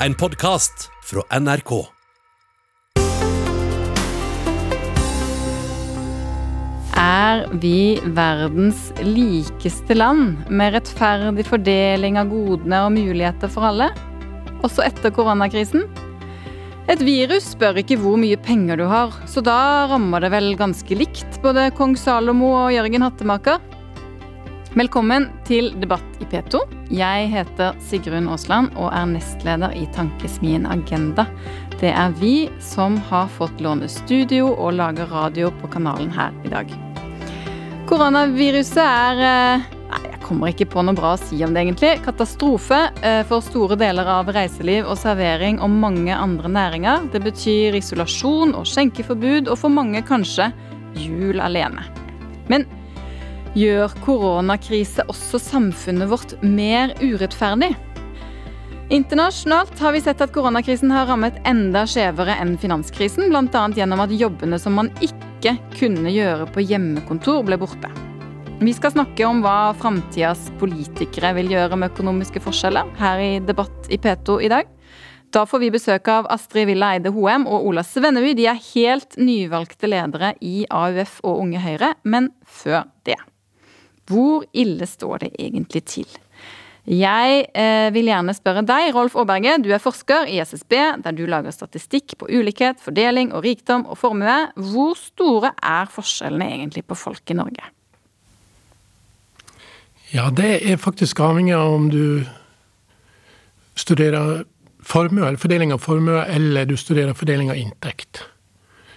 en podkast fra NRK. Er vi verdens likeste land, med rettferdig fordeling av godene og muligheter for alle? Også etter koronakrisen? Et virus spør ikke hvor mye penger du har, så da rammer det vel ganske likt både kong Salomo og Jørgen Hattemaker? Velkommen til debatt i P2. Jeg heter Sigrun Aasland og er nestleder i Tankesmien Agenda. Det er vi som har fått låne studio og lage radio på kanalen her i dag. Koronaviruset er eh, Nei, jeg kommer ikke på noe bra å si om det, egentlig. Katastrofe eh, for store deler av reiseliv og servering og mange andre næringer. Det betyr isolasjon og skjenkeforbud, og for mange kanskje jul alene. Men gjør koronakrise også samfunnet vårt mer urettferdig? Internasjonalt har vi sett at koronakrisen har rammet enda skjevere enn finanskrisen, bl.a. gjennom at jobbene som man ikke kunne gjøre på hjemmekontor, ble borte. Vi skal snakke om hva framtidas politikere vil gjøre med økonomiske forskjeller, her i Debatt i P2 i dag. Da får vi besøk av Astrid Villa Eide Hoem og Ola Svenneby. De er helt nyvalgte ledere i AUF og Unge Høyre, men før det. Hvor ille står det egentlig til? Jeg eh, vil gjerne spørre deg, Rolf Aaberge. Du er forsker i SSB, der du lager statistikk på ulikhet, fordeling og rikdom og formue. Hvor store er forskjellene egentlig på folk i Norge? Ja, det er faktisk avhengig av om du studerer formue, eller fordeling av formue, eller du studerer fordeling av inntekt.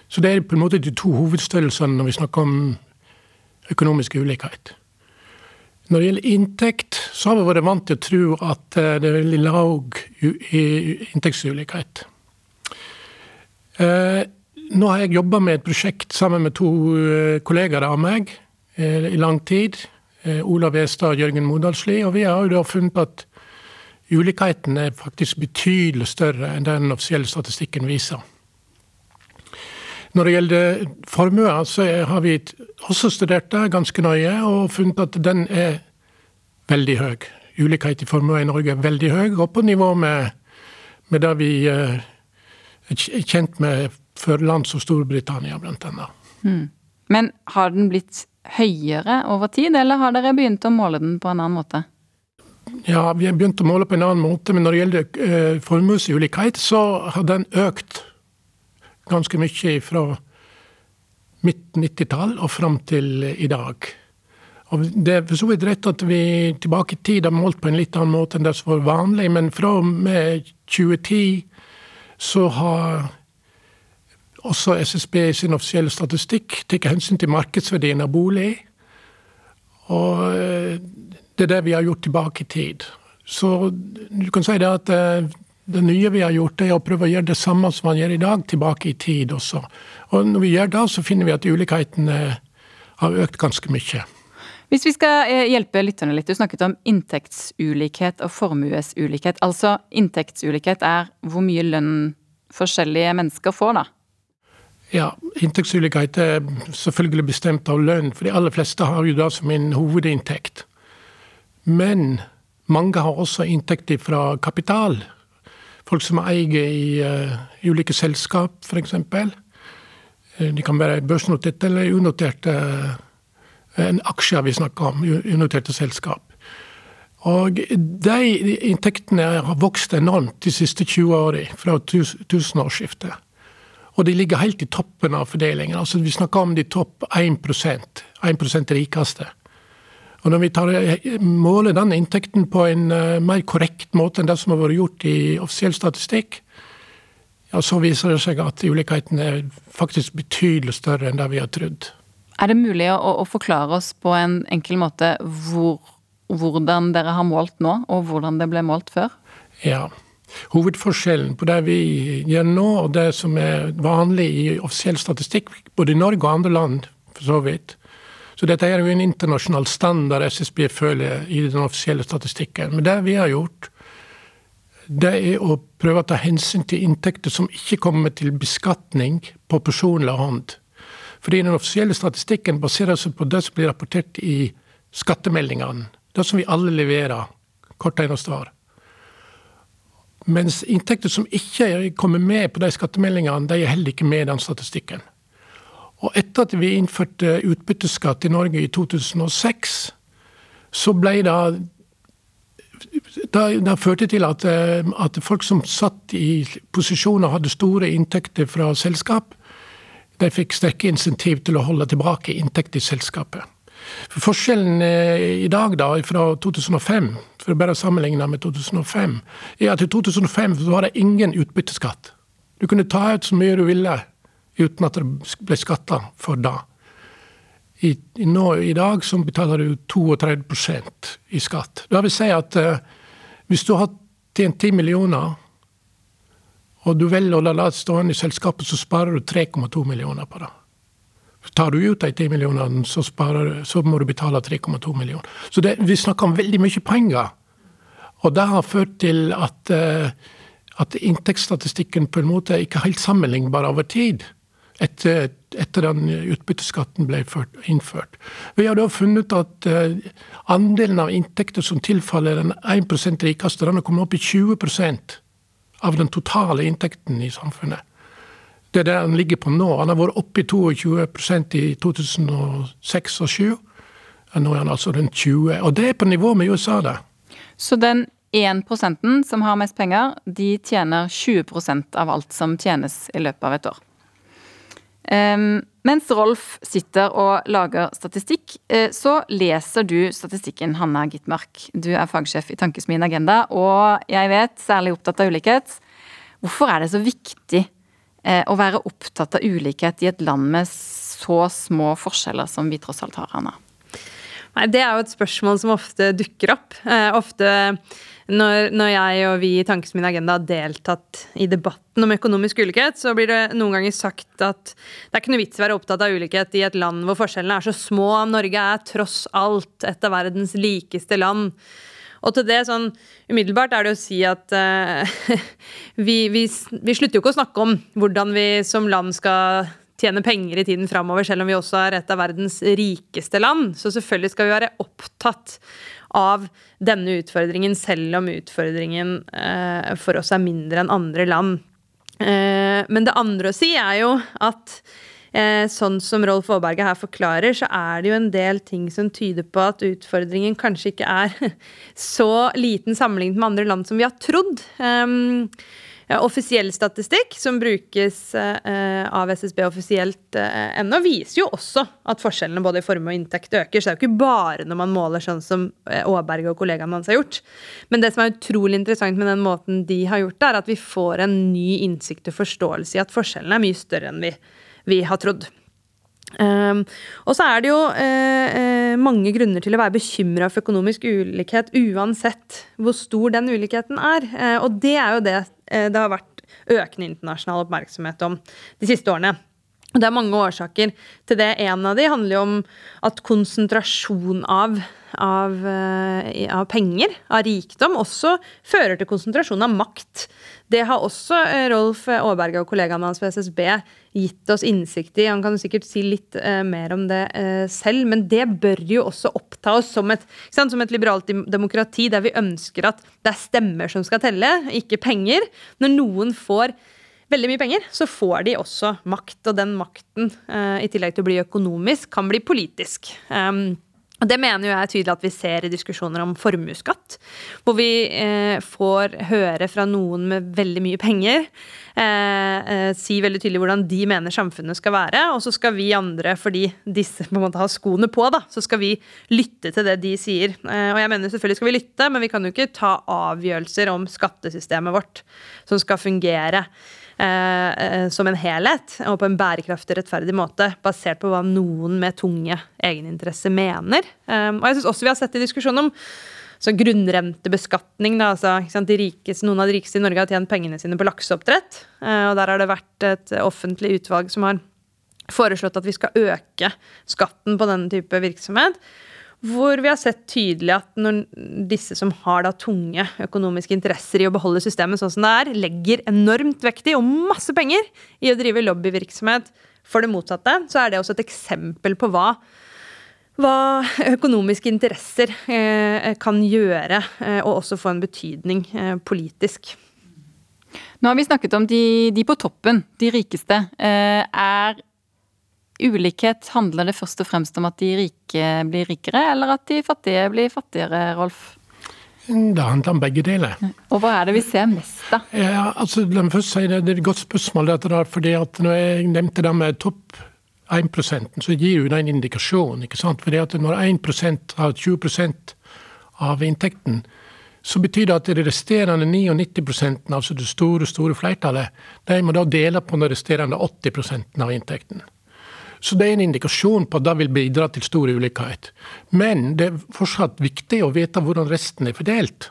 Så det er på en måte de to hovedstørrelsene når vi snakker om økonomisk ulikhet. Når det gjelder inntekt, så har vi vært vant til å tro at eh, det er veldig lav inntektsulikhet. Eh, nå har jeg jobba med et prosjekt sammen med to eh, kollegaer av meg i lang tid. Olav Westad og Jørgen Modalsli. Og vi har jo da funnet at ulikheten er faktisk betydelig større enn den offisielle statistikken viser. Når det gjelder formue, så har vi også studert det ganske nøye og funnet at den er veldig høy. Ulikhet i formue i Norge er veldig høy, og på nivå med, med det vi er kjent med for land som Storbritannia, annet. Mm. Men har den blitt høyere over tid, eller har dere begynt å måle den på en annen måte? Ja, vi har begynt å måle på en annen måte, men når det gjelder uh, formuesulikhet, så har den økt ganske mye fra midt 90-tall og fram til i dag. Og Det er for så vidt rett at vi tilbake i tid har målt på en litt annen måte enn det som var vanlig, men fra og med 2010 så har også SSB i sin offisielle statistikk tatt hensyn til markedsverdien av bolig. Og eh, det er det vi har gjort tilbake i tid. Så du kan si det at eh, det nye vi har gjort, er å prøve å gjøre det samme som man gjør i dag, tilbake i tid også. Og når vi gjør det, så finner vi at ulikhetene har økt ganske mye. Hvis vi skal eh, hjelpe lytterne litt, du snakket om inntektsulikhet og formuesulikhet. Altså inntektsulikhet er hvor mye lønn forskjellige mennesker får, da? Ja, inntektsulikhet er selvfølgelig bestemt av lønn, for de aller fleste har jo det som en hovedinntekt. Men mange har også inntekter fra kapital. Folk som eier i uh, ulike selskap, f.eks. Eh, de kan være børsnoterte eller unoterte. En aksjer vi snakker om, unoterte selskap. Og de inntektene har vokst enormt de siste 20 årene, fra tusenårsskiftet. Og de ligger helt i toppen av fordelingen. Altså Vi snakker om de topp 1% 1 rikeste. Og når vi tar, måler den inntekten på en uh, mer korrekt måte enn det som har vært gjort i offisiell statistikk, ja, så viser det seg at ulikheten er faktisk betydelig større enn det vi har trodd. Er det mulig å, å forklare oss på en enkel måte hvor, hvordan dere har målt nå, og hvordan det ble målt før? Ja. Hovedforskjellen på det vi gjør nå, og det som er vanlig i offisiell statistikk, både i Norge og andre land for så vidt, så dette er jo en internasjonal standard SSB føler i den offisielle statistikken. Men det vi har gjort, det er å prøve å ta hensyn til inntekter som ikke kommer til beskatning på personlig hånd. Fordi den offisielle statistikken baserer seg på det som blir rapportert i skattemeldingene. Det som vi alle leverer kort eneste år. Mens inntekter som ikke kommer med på de skattemeldingene, de er heller ikke med i den statistikken. Og etter at vi innførte utbytteskatt i Norge i 2006, så ble det det, førte til at, at, folk som satt i posisjoner og hadde store inntekter fra selskap, de fikk sterke insentiv til å holde tilbake inntekt i selskapet. For Forskjellen eh, i dag da, fra 2005, for å bare sammenligne med 2005, er at i 2005 var det ingen utbytteskatt. Du kunne ta ut så mye du ville uten at det ble skatta for det. I, i, nå, I, dag så betaler du 32 i skatt. Det vil si at eh, hvis du har tjent 10 millioner, og du velger å la det stående i selskapet, så sparer du 3,2 millioner på det. Tar du ut de 10 millionene, så, sparer, så må du betale 3,2 millioner. Så det, vi snakker om veldig mye penger. Og det har ført til at, eh, at inntektsstatistikken på en måte ikke er helt sammenlignbar over tid etter, etter den utbytteskatten ble innført. Vi har da funnet at uh, andelen av inntekter som tilfaller den 1 rikeste, den har kommet opp i 20% av den totale inntekten i samfunnet. Det er der den ligger på nå. Han har vært oppe i 22% i 2006 og 2007. Nå er han altså rundt 20 Og det er på nivå med USA, det. Så den 1% som har mest penger, de tjener 20% av alt som tjenes i løpet av et år. Um, mens Rolf sitter og lager statistikk, uh, så leser du statistikken, Hanna Gitmark. Du er fagsjef i Tankesmien Agenda, og jeg vet, særlig opptatt av ulikhet. Hvorfor er det så viktig uh, å være opptatt av ulikhet i et land med så små forskjeller som vi tross alt har, Hanna? Nei, Det er jo et spørsmål som ofte dukker opp. Uh, ofte når, når, jeg og vi i Tankes min agenda har deltatt i debatten om økonomisk ulikhet, så blir det noen ganger sagt at det er ikke noe vits i å være opptatt av ulikhet i et land hvor forskjellene er så små. Norge er tross alt et av verdens likeste land. Og til det sånn umiddelbart er det å si at uh, vi, vi, vi slutter jo ikke å snakke om hvordan vi som land skal tjene penger i tiden framover, selv om vi også er et av verdens rikeste land. Så selvfølgelig skal vi være opptatt av denne utfordringen, selv om utfordringen eh, for oss er mindre enn andre land. Eh, men det andre å si er jo at eh, sånn som Rolf Aaberge her forklarer, så er det jo en del ting som tyder på at utfordringen kanskje ikke er så liten sammenlignet med andre land som vi har trodd. Um, offisiell statistikk som brukes eh, av SSB offisielt eh, ennå, viser jo også at forskjellene både i formue og inntekt øker. Så det er jo ikke bare når man måler sånn som eh, Aaberge og kollegaene hans har gjort. Men det som er utrolig interessant med den måten de har gjort det, er at vi får en ny innsikt og forståelse i at forskjellene er mye større enn vi, vi har trodd. Um, og så er det jo uh, mange grunner til å være bekymra for økonomisk ulikhet uansett hvor stor den ulikheten er. Uh, og det er jo det det har vært økende internasjonal oppmerksomhet om de siste årene. Det er mange årsaker til det. En av de handler jo om at konsentrasjon av, av, av, penger, av rikdom, også fører til konsentrasjon av makt. Det har også Rolf Aaberge og kollegaene hans ved SSB gitt oss innsikt i. Han kan sikkert si litt uh, mer om det uh, selv, men det bør jo også oppta oss som et, sant, som et liberalt demokrati der vi ønsker at det er stemmer som skal telle, ikke penger. Når noen får veldig mye penger, så får de også makt. Og den makten, uh, i tillegg til å bli økonomisk, kan bli politisk. Um, og Det mener jo jeg er tydelig at vi ser i diskusjoner om formuesskatt. Hvor vi eh, får høre fra noen med veldig mye penger eh, eh, si veldig tydelig hvordan de mener samfunnet skal være. Og så skal vi andre, fordi disse på en måte har skoene på, da, så skal vi lytte til det de sier. Eh, og jeg mener selvfølgelig skal vi lytte, men vi kan jo ikke ta avgjørelser om skattesystemet vårt som skal fungere. Eh, eh, som en helhet og på en bærekraftig, rettferdig måte, basert på hva noen med tunge egeninteresser mener. Eh, og jeg syns også vi har sett i diskusjonen om så grunnrentebeskatning. Da, altså, rikeste, noen av de rikeste i Norge har tjent pengene sine på lakseoppdrett. og der har det vært et offentlig utvalg som har foreslått at vi skal øke skatten på denne type virksomhet. Hvor vi har sett tydelig at når disse som har da tunge økonomiske interesser i å beholde systemet sånn som det er, legger enormt vekt i og masse penger i å drive lobbyvirksomhet for det motsatte, så er det også et eksempel på hva, hva økonomiske interesser eh, kan gjøre, eh, og også få en betydning eh, politisk. Nå har vi snakket om de, de på toppen, de rikeste. Eh, er ulikhet, handler det først og fremst om at de rike blir rikere, eller at de fattige blir fattigere, Rolf? Det handler om begge deler. Og hva er det vi ser mest, da? Ja, altså, la meg først si det, det er et godt spørsmål. dette der, fordi at Når jeg nevnte det med topp 1% så gir jo det en indikasjon. ikke sant? Fordi at Når 1% har 20% av inntekten, så betyr det at de resterende 99% altså det store store flertallet, de må da dele på den resterende 80% av inntekten. Så det er en indikasjon på at det vil bidra til stor ulikhet. Men det er fortsatt viktig å vite hvordan resten er fordelt.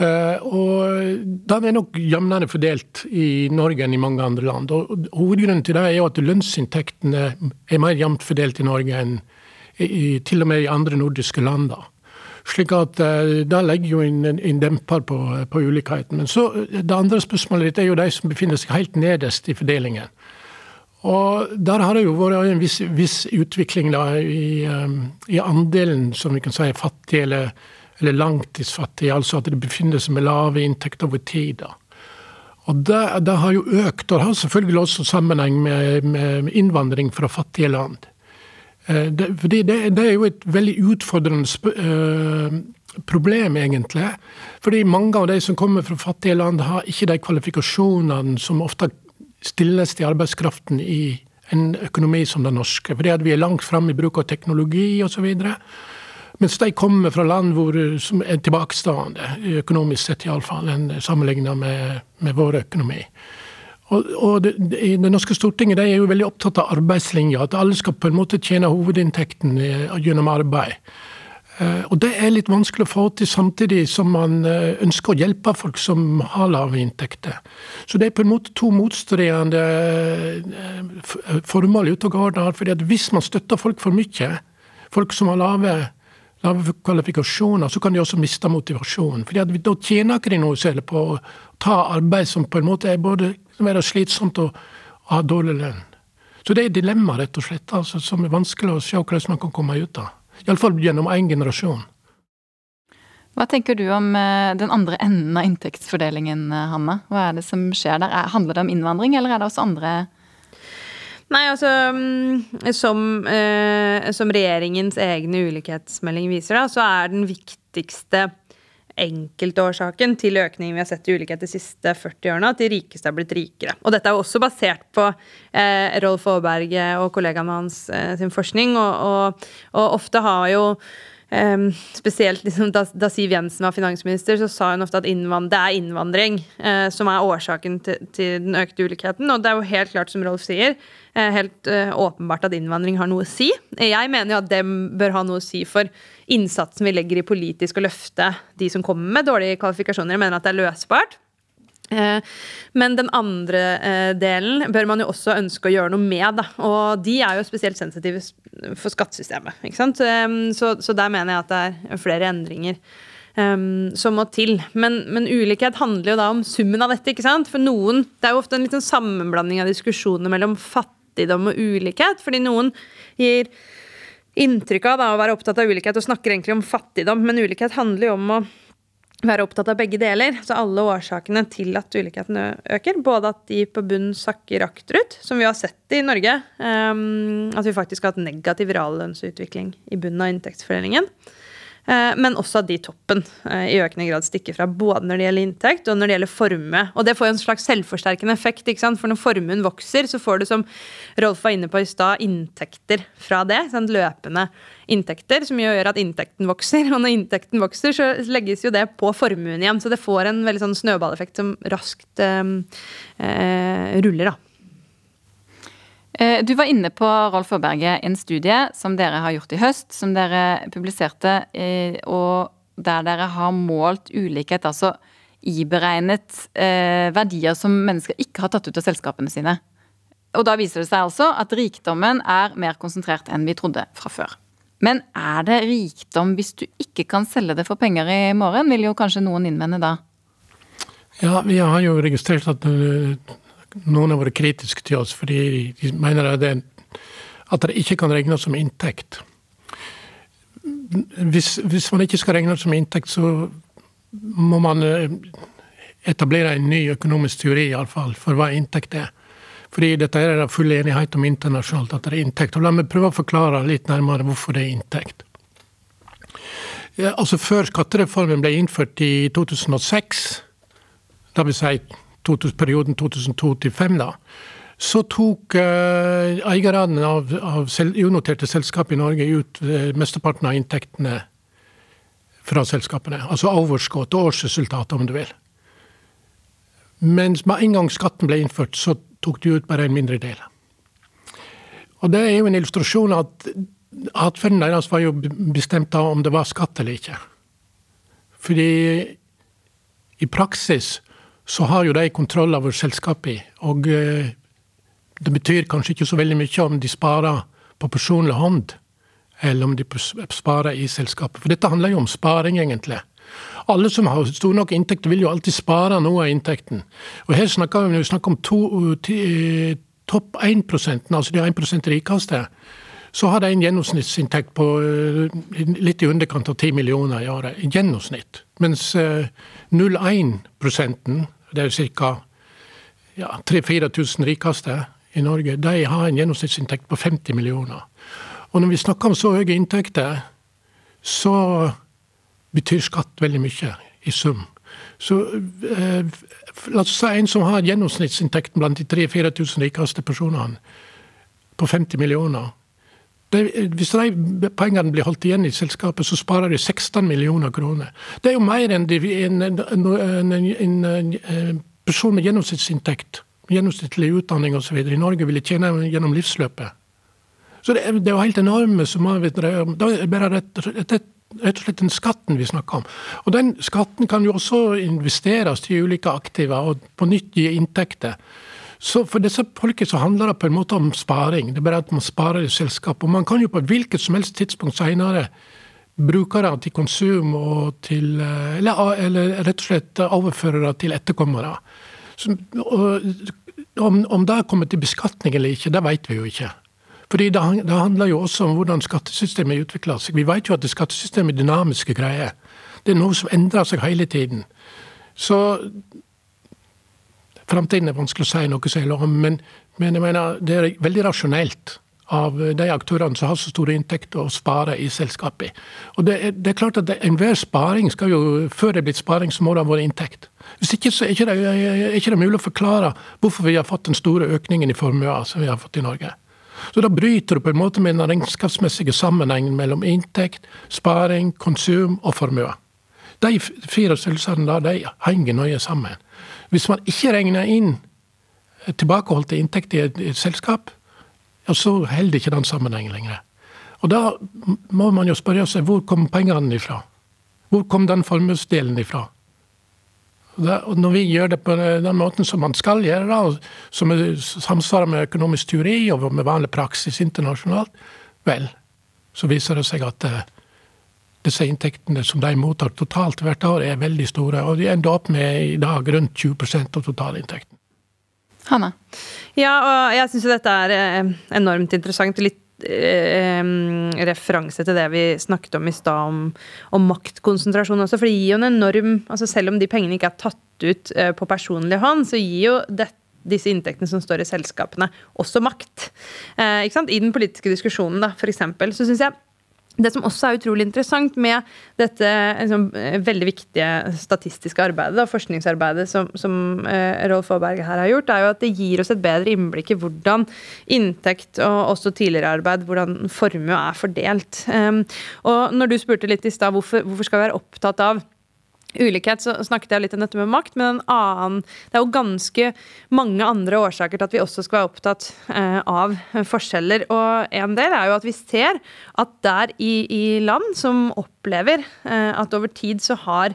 Uh, og Den er nok jevnere fordelt i Norge enn i mange andre land. Og Hovedgrunnen til det er jo at lønnsinntektene er mer jevnt fordelt i Norge enn i, til og med i andre nordiske land. Slik at uh, Det legger jo en, en demper på, på, ulikheten. Men så, det andre spørsmålet ditt er jo de som befinner seg helt nederst i fordelingen. Og Der har det jo vært en viss, viss utvikling da, i, um, i, andelen som vi kan si er fattige eller, eller langtidsfattige. Altså at de befinner seg med lave inntekter over tid. da. Og det, det, har jo økt, og det har selvfølgelig også sammenheng med, med innvandring fra fattige land. Eh, det, fordi det, det, er jo et veldig utfordrende uh, problem, egentlig. Fordi mange av de som kommer fra fattige land, har ikke de kvalifikasjonene som ofte stilles til arbeidskraften i en økonomi som den norske. Fordi at vi er langt framme i bruk av teknologi osv. Mens de kommer fra land hvor, som er tilbakestående, økonomisk sett iallfall, sammenlignet med, med vår økonomi. Og, og det, det, det, norske Stortinget de er jo veldig opptatt av arbeidslinja. At alle skal på en måte tjene hovedinntekten eh, gjennom arbeid. Eh, og det er litt vanskelig å få til samtidig som man eh, ønsker å hjelpe folk som har lave inntekter. Så det er på en måte to motstridende eh, formål ute og går der. fordi at hvis man støtter folk for mye, folk som har lave, lave kvalifikasjoner, så kan de også miste motivasjonen. fordi at Da tjener ikke de noe særlig på å ta arbeid som på en måte er både slitsomt og har dårlig lønn. Så det er et dilemma, rett og slett, altså, som er vanskelig å se hvordan man kan komme ut av. Iallfall gjennom én generasjon. Hva tenker du om eh, den andre enden av inntektsfordelingen, eh, Hanna? Hva er det som skjer der? Handler det om innvandring, eller er det også andre Nei, altså mm, som, eh, som, regjeringens egne ulikhetsmelding viser, da, så er den viktigste enkeltårsaken til økningen vi har sett i ulikhet de siste 40 årene, at de rikeste har blitt rikere. Og dette er også basert på eh, Rolf Aaberge og kollegaene hans eh, sin forskning, og, og, og ofte har jo Um, spesielt liksom, da, da, Siv Jensen var finansminister, så sa hun ofte at det er innvandring uh, som er årsaken til, til, den økte ulikheten. Og det er jo helt klart, som Rolf sier, uh, helt uh, åpenbart at innvandring har noe å si. Jeg mener jo at det bør ha noe å si for innsatsen vi legger i politisk å løfte de som kommer med dårlige kvalifikasjoner. Jeg mener at det er løsbart. Eh, men den andre eh, delen bør man jo også ønske å gjøre noe med. Da. Og de er jo spesielt sensitive for skattesystemet. Sant? Så, så der mener jeg at det er flere endringer um, som må til. Men, men, ulikhet handler jo da om summen av dette. ikke sant? For noen, Det er jo ofte en liten sammenblanding av diskusjoner mellom fattigdom og ulikhet. Fordi noen gir inntrykk av da, å være opptatt av ulikhet og snakker egentlig om fattigdom, men ulikhet handler jo om å være opptatt av begge deler. Så alle årsakene til at ulikhetene øker. Både at de på bunn sakker akterut, som vi har sett i Norge. Um, at vi faktisk har hatt negativ reallønnsutvikling i bunnen av inntektsfordelingen. Eh, men også at de toppen eh, i økende grad stikker fra, både når det gjelder inntekt og når det gjelder formue. Og det får jo en slags selvforsterkende effekt, ikke sant? for når formuen vokser, så får du, som Rolf var inne på i stad, inntekter fra det. Sant? Løpende inntekter, som gjør at inntekten vokser. Og når inntekten vokser, så legges jo det på formuen igjen. Så det får en veldig sånn snøballeffekt som raskt øh, øh, ruller, da. Eh, du var inne på Rolf Aaberge, en studie som dere har gjort i høst, som dere publiserte, eh, og der dere har målt ulikhet, altså iberegnet eh, verdier som mennesker ikke har tatt ut av selskapene sine. Og da viser det seg altså at rikdommen er mer konsentrert enn vi trodde fra før. Men er det rikdom hvis du ikke kan selge det for penger i morgen, vil jo kanskje noen innvende da? Ja, vi har jo registrert at noen har vært kritiske til oss fordi de mener at det, at det ikke kan regnes som inntekt. Hvis, hvis, man ikke skal regne det som inntekt, så må man eh, etablere en ny økonomisk teori, i alle fall, for hva inntekt er. Fordi dette er det full enighet om internasjonalt at det er inntekt. Og La meg prøve å forklare litt nærmere hvorfor det er inntekt. Altså Før skattereformen ble innført i 2006, da vil si perioden 2002-2005, da, så tok uh, eierne av, av sel unoterte selskap i Norge ut uh, mesteparten av inntektene fra selskapene. Altså overskudd og årsresultat, om du vil. Mens med en gang skatten ble innført, så tok de ut bare en mindre del. Og Det er jo en illustrasjon at atferden deres var jo bestemt av om det var skatt eller ikke. Fordi i praksis så har jo de kontroll over selskapet, og uh, det betyr kanskje ikke så veldig mye om de sparer på personlig hånd, eller om de sparer i selskapet. For dette handler jo om sparing, egentlig. Alle som har stor nok inntekt, vil jo alltid spare noe av inntekten. Og her snakker vi om to, topp 1% altså de 1% rikeste. Så har de en gjennomsnittsinntekt på eh, litt i underkant av 10 millioner i året. I gjennomsnitt. Mens 0,1 eh, det er ca. Ja, 3000-4000 rikeste, i Norge, de har en gjennomsnittsinntekt på 50 millioner. Og når vi snakker om så høye inntekter, så betyr skatt veldig mye i sum. Så eh, la oss si en som har gjennomsnittsinntekten blant de 3000-4000 rikeste personene på 50 millioner. Det, hvis de pengene blir holdt igjen i selskapet, så sparer de 16 millioner kroner. Det er jo mer enn en, en, en, en person med gjennomsnittsinntekt gjennomsnittlig utdanning osv. i Norge ville tjene gjennom livsløpet. Så det er, det er jo helt enorme summer Det. Er bare rett, rett, rett, og slett den skatten vi snakker om. Og den skatten kan jo også investeres i ulike aktiver og på nytt gi inntekter. Så for disse folket så handler det på en måte om sparing. Det er bare at man sparer i selskap. Og man kan jo på hvilket som helst tidspunkt senere bruke det til konsum og til eller, eller rett og slett overføre det til etterkommere. Så, og, om, om det kommer til beskatning eller ikke, det vet vi jo ikke. Fordi det, det handler jo også om hvordan skattesystemet utvikler seg. Vi vet jo at det skattesystemet er dynamiske greier. Det er noe som endrer seg hele tiden. Så Framtiden er vanskelig å si noe selv om, men, men jeg mener, det er veldig rasjonelt av de aktørene som har så store inntekter, å spare i selskapet. Og det er, det er klart at Enhver sparing skal jo, før det er blitt sparing, så må det ha vært inntekt. Hvis ikke så er ikke, det, er det mulig å forklare hvorfor vi har fått den store økningen i formuer som vi har fått i Norge. Så da bryter du på en måte med den regnskapsmessige sammenhengen mellom inntekt, sparing, konsum og formue. De fire størrelsene de henger nøye sammen. Hvis man ikke regner inn tilbakeholdte inntekter i et selskap, ja, så holder ikke den sammenhengen lenger. Og da må man jo spørre seg hvor kom pengene ifra? Hvor kom den formuesdelen ifra? Og når vi gjør det på den måten som man skal gjøre, da, som samsvarer med økonomisk teori og med vanlig praksis internasjonalt, vel, så viser det seg at uh, disse inntektene som de mottar totalt hvert år, er veldig store. Og de ender opp med i dag rundt 20% av totalinntekten. Hanna? Ja, og jeg syns jo dette er eh, enormt interessant. Litt eh, referanse til det vi snakket om i stad, om, om, maktkonsentrasjon også. For det gir jo en enorm altså Selv om de pengene ikke er tatt ut eh, på personlig hånd, så gir jo dette disse inntektene som står i selskapene, også makt. Eh, I den politiske diskusjonen, da, for eksempel, så syns jeg det som også er utrolig interessant med dette liksom, veldig viktige statistiske arbeidet, og forskningsarbeidet som, som uh, Rolf Aaberg her har gjort, er jo at det gir oss et bedre innblikk i hvordan inntekt og også tidligere arbeid, hvordan formue er fordelt. Um, og når du spurte litt i stad hvorfor, hvorfor skal vi være opptatt av ulikhet, så snakket jeg litt om dette med makt, men en annen Det er jo ganske mange andre årsaker til at vi også skal være opptatt eh, av forskjeller. Og en del er jo at vi ser at der i, i land som opplever eh, at over tid så har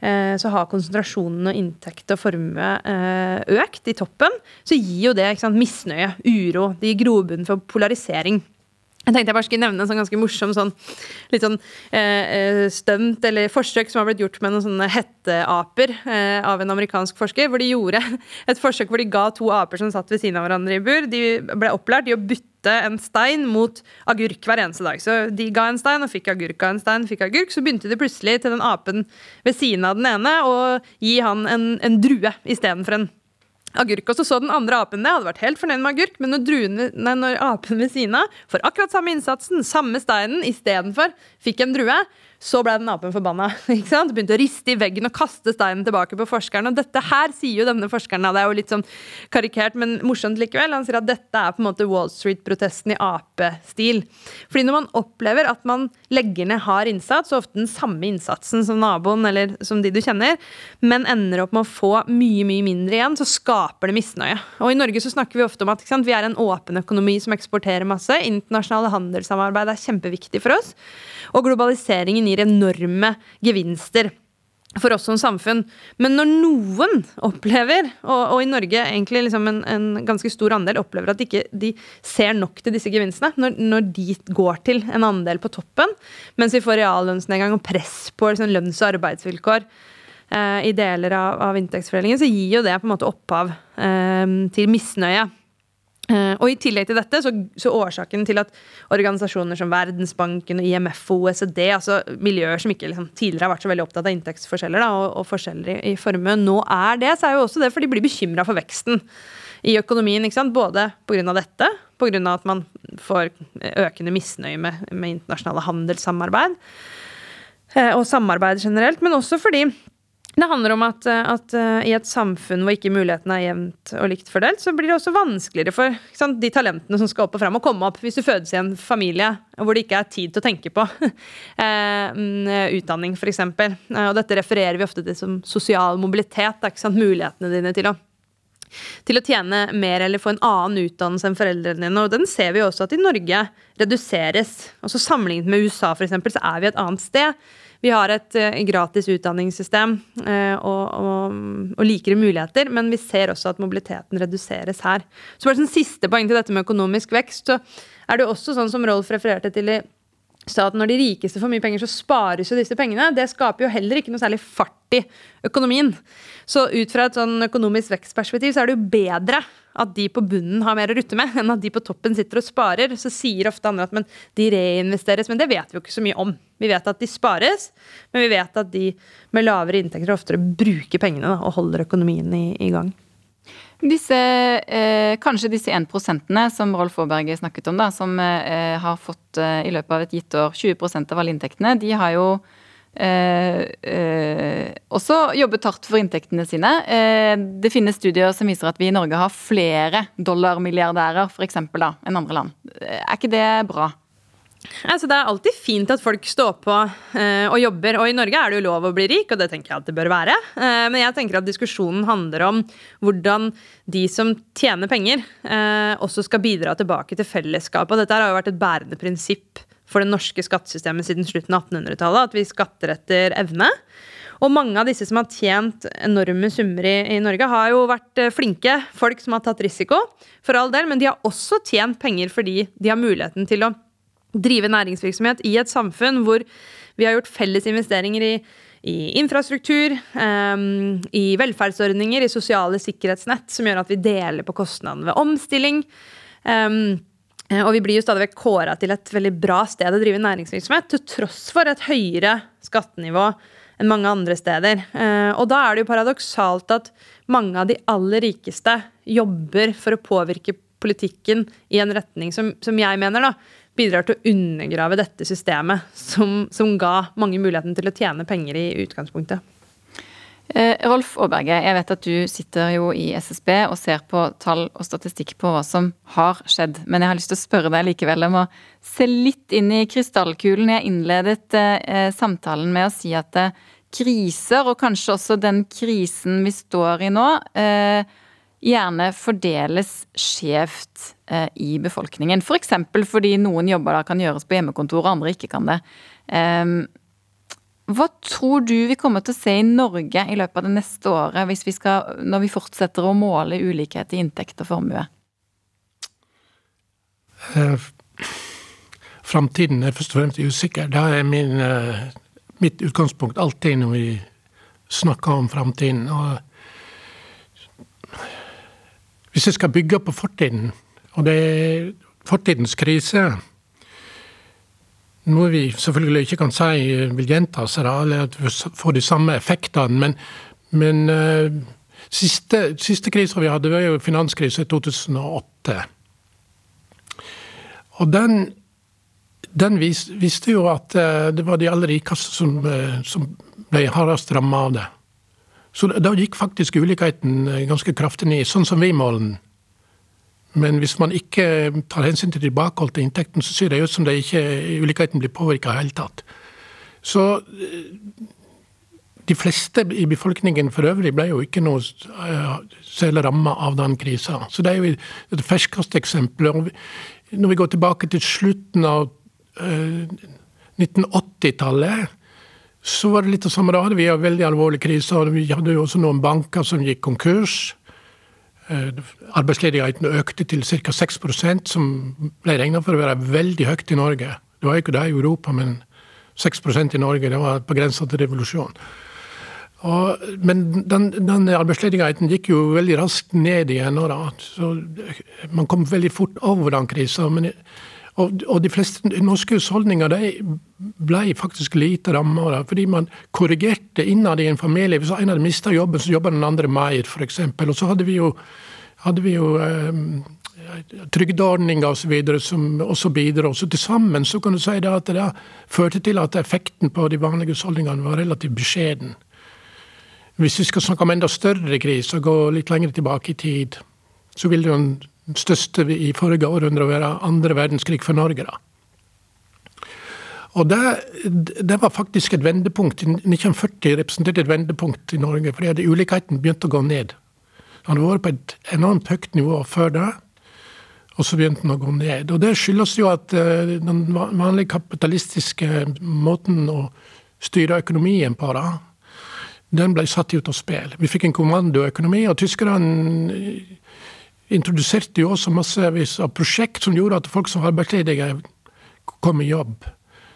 eh, så har konsentrasjonen og inntekt og formue eh, økt i toppen, så gir jo det sant, misnøye, uro. Det gir grobunn for polarisering. Jeg tenkte jeg bare skulle nevne en sånn ganske morsom sånn, litt sånn eh, eh, stunt eller forsøk som har blitt gjort med noen sånne hetteaper eh, av en amerikansk forsker. Hvor de gjorde et forsøk hvor de ga to aper som satt ved siden av hverandre i bur. De ble opplært i å bytte en stein mot agurk hver eneste dag. Så de ga en stein og fikk agurk, av en stein, fikk agurk. Så begynte de plutselig til den apen ved siden av den ene å gi han en, en drue istedenfor en agurk. Og så så den andre apen det, hadde vært helt fornøyd med agurk, men når, druene, nei, når apen ved siden av får akkurat samme innsatsen, samme steinen, istedenfor fikk en drue, så ble den apen forbanna. ikke sant? Begynte å riste i veggen og kaste steinen tilbake på forskeren. Og dette her sier jo denne forskeren, det er jo litt sånn karikert, men morsomt likevel. Han sier at dette er på en måte Wall Street-protesten i apestil. Fordi når man opplever at man legger ned hard innsats, og ofte den samme innsatsen som naboen eller som de du kjenner, men ender opp med å få mye, mye mindre igjen, så skaper det misnøye. Og i Norge så snakker vi ofte om at sant, vi er en åpen økonomi som eksporterer masse. Internasjonale handelssamarbeid er kjempeviktig for oss. Og globaliseringen gir enorme gevinster for oss som samfunn. Men når noen opplever, og, og i Norge egentlig liksom en, en, ganske stor andel opplever at ikke de ikke ser nok til disse gevinstene, når, når, de går til en andel på toppen, mens vi får reallønnsnedgang og press på liksom, lønns- og arbeidsvilkår eh, i deler av, av, inntektsfordelingen, så gir jo det på en måte opphav eh, til misnøye. Uh, og I tillegg til dette, så, så, årsaken til at organisasjoner som Verdensbanken, og IMF og OECD, altså miljøer som ikke liksom, tidligere har vært så veldig opptatt av inntektsforskjeller da, og, og, forskjeller i, i formue, nå er det, så er jo også det for de blir bekymra for veksten i økonomien. ikke sant? Både pga. dette, pga. at man får økende misnøye med, med internasjonale handelssamarbeid uh, og samarbeid generelt, men også fordi det handler om at, at uh, i et samfunn hvor ikke mulighetene er jevnt og likt fordelt, så blir det også vanskeligere for sant, de talentene som skal opp og frem, å komme opp hvis du fødes i en familie hvor det ikke er tid til å tenke på uh, utdanning, f.eks. Og dette refererer vi ofte til som sosial mobilitet. Ikke sant, mulighetene dine til å til å tjene mer eller få en annen utdannelse enn foreldrene dine. Og den ser vi også at i Norge reduseres. Også Sammenlignet med USA for eksempel, så er vi et annet sted. Vi har et uh, gratis utdanningssystem uh, og, og, og, likere muligheter, men vi ser også at mobiliteten reduseres her. Så bare sånn siste poeng til dette med økonomisk vekst, så er det også sånn som Rolf refererte til i så at når de rikeste får mye penger, så spares jo disse pengene. Det skaper jo heller ikke noe særlig fart i økonomien. Så ut fra et sånn økonomisk vekstperspektiv så er det jo bedre at de på bunnen har mer å rutte med, enn at de på toppen sitter og sparer. Så sier ofte andre at men, de reinvesteres, men det vet vi jo ikke så mye om. Vi vet at de spares, men vi vet at de med lavere inntekter oftere bruker pengene da, og holder økonomien i, i gang. Disse, eh, kanskje disse 1 som Rolf Aaberge snakket om, da, som eh, har fått eh, i løpet av et gitt år 20% av alle inntektene, de har jo eh, eh, også jobbet hardt for inntektene sine. Eh, det finnes studier som viser at vi i Norge har flere dollarmilliardærer for eksempel, da, enn andre land. Er ikke det bra? Altså, det er alltid fint at folk står på uh, og jobber. Og i Norge er det jo lov å bli rik, og det tenker jeg at det bør være. Uh, men jeg tenker at diskusjonen handler om hvordan de som tjener penger, uh, også skal bidra tilbake til fellesskapet. Og dette har jo vært et bærende prinsipp for det norske skattesystemet siden slutten av 1800-tallet. At vi skatter etter evne. Og mange av disse som har tjent enorme summer i, i, Norge, har jo vært flinke folk som har tatt risiko, for all del, men de har også tjent penger fordi de har muligheten til å drive næringsvirksomhet i et samfunn hvor vi har gjort felles investeringer i, i infrastruktur, um, i velferdsordninger, i sosiale sikkerhetsnett, som gjør at vi deler på kostnadene ved omstilling. Um, og vi blir jo stadig vekk kåra til et veldig bra sted å drive næringsvirksomhet, til tross for et høyere skattenivå enn mange andre steder. Uh, og da er det jo paradoksalt at mange av de aller rikeste jobber for å påvirke politikken i en retning som, som jeg mener da, bidrar til å undergrave dette systemet, som, som ga mange muligheten til å tjene penger i utgangspunktet. Eh, Rolf Aaberge, jeg vet at du sitter jo i SSB og ser på tall og statistikk på hva som har skjedd, men jeg har lyst til å spørre deg likevel om å se litt inn i krystallkulen. Jeg innledet eh, samtalen med å si at eh, kriser, og kanskje også den krisen vi står i nå, eh, gjerne fordeles skjevt eh, i befolkningen. F.eks. For fordi noen jobber da kan gjøres på hjemmekontor, og andre ikke kan det. Eh, hva tror du vi kommer til å se i Norge i løpet av det neste året, vi skal, når vi fortsetter å måle ulikhet i inntekt og formue? Eh, framtiden er først og fremst usikker. Det er min, mitt utgangspunkt alltid når vi snakker om framtiden. Hvis jeg skal bygge på fortiden, og det er fortidens krise noe vi selvfølgelig ikke kan si vil gjenta seg, eller at vi får de samme effektene. Men, men uh, siste, siste krisa vi hadde, var jo finanskrisa i 2008. Og den, den vis, viste jo at uh, det var de aller rikeste som, uh, som ble hardest ramma av det. Så da gikk faktisk ulikheten ganske kraftig ned, sånn som vi måler den. Men hvis man ikke tar hensyn til tilbakeholdte inntekten, så ser det ut som det ikke, ulikheten blir påvirka i hele tatt. Så eh, de fleste i befolkningen for øvrig ble jo ikke noe uh, særlig ramma av den krisa. Så det er jo det ferskeste eksempelet. Når vi går tilbake til slutten av uh, eh, 1980-tallet, så var det litt av samme. Hadde vi en veldig alvorlig krise. og Vi hadde jo også noen banker som gikk konkurs. Eh, arbeidsledigheten økte til ca. 6% som ble regna for å være veldig høyt i Norge. Det var ikke det i Europa, men 6% i Norge det var på grensa til revolusjon. Og, men den, den, arbeidsledigheten gikk jo veldig raskt ned igjen. Da. Så man kom veldig fort over den krisa. Og, og, de fleste norske husholdninger de ble faktisk lite ramma, fordi man korrigerte innad i en familie. Hvis en hadde mista jobben, så jobba den andre mer, f.eks. Og så hadde vi jo, hadde vi jo eh, trygdeordninger osv. som også bidro. Så til sammen så kan du si det at det førte til at effekten på de vanlige husholdningene var relativt beskjeden. Hvis vi skal snakke om enda større kriser, gå litt lenger tilbake i tid, så vil det jo største i forrige århundre å være andre verdenskrig for Norge. da. Og det, det, var faktisk et vendepunkt. 1940 representerte et vendepunkt i Norge, fordi ulikheten begynte å gå ned. Den hadde vært på et enormt høyt nivå før det, og så begynte den å gå ned. Og Det skyldes jo at uh, den vanlige kapitalistiske måten å styre økonomien på, da, den ble satt ut av spill. Vi fikk en kommandoøkonomi, og tyskerne introduserte jo også massevis av prosjekt som gjorde at folk som var arbeidsledige, kom i jobb.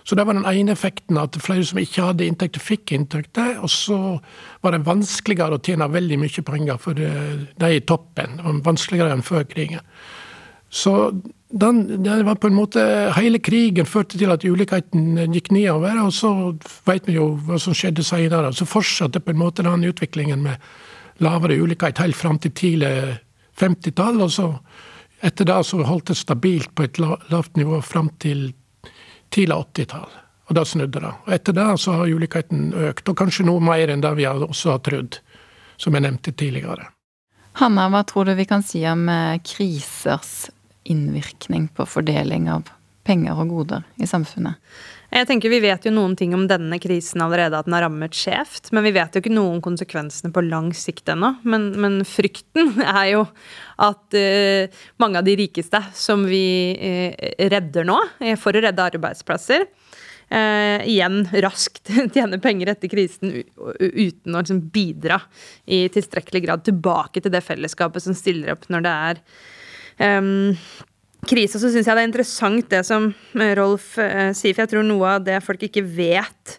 Så det var den ene effekten, at flere som ikke hadde inntekter, fikk inntekter. Og så var det vanskeligere å tjene veldig mye penger for de i toppen. Vanskeligere enn før krigen. Så den, det var på en måte Hele krigen førte til at ulikheten gikk nedover. Og så vet vi jo hva som skjedde senere. Så fortsatte på en måte den utviklingen med lavere ulikhet helt fram til tidlig 50-tall. Og så etter det så holdt det stabilt på et lavt nivå fram til tidlig 80-tall. Og da snudde det. Og etter det så har ulikheten økt, og kanskje noe mer enn det vi også har trodd, som jeg nevnte tidligere. Hanna, hva tror du vi kan si om eh, krisers innvirkning på fordeling av penger og goder i samfunnet? Jeg tenker Vi vet jo noen ting om denne krisen allerede, at den har rammet skjevt. Men vi vet jo ikke noe om konsekvensene på lang sikt ennå. Men, men, frykten er jo at uh, mange av de rikeste som vi uh, redder nå, uh, for å redde arbeidsplasser, igjen raskt tjener penger etter krisen uten å liksom, bidra i tilstrekkelig grad tilbake til det fellesskapet som stiller opp når det er um, krise, så syns jeg det er interessant det som eh, Rolf eh, sier. For jeg tror noe av det folk ikke vet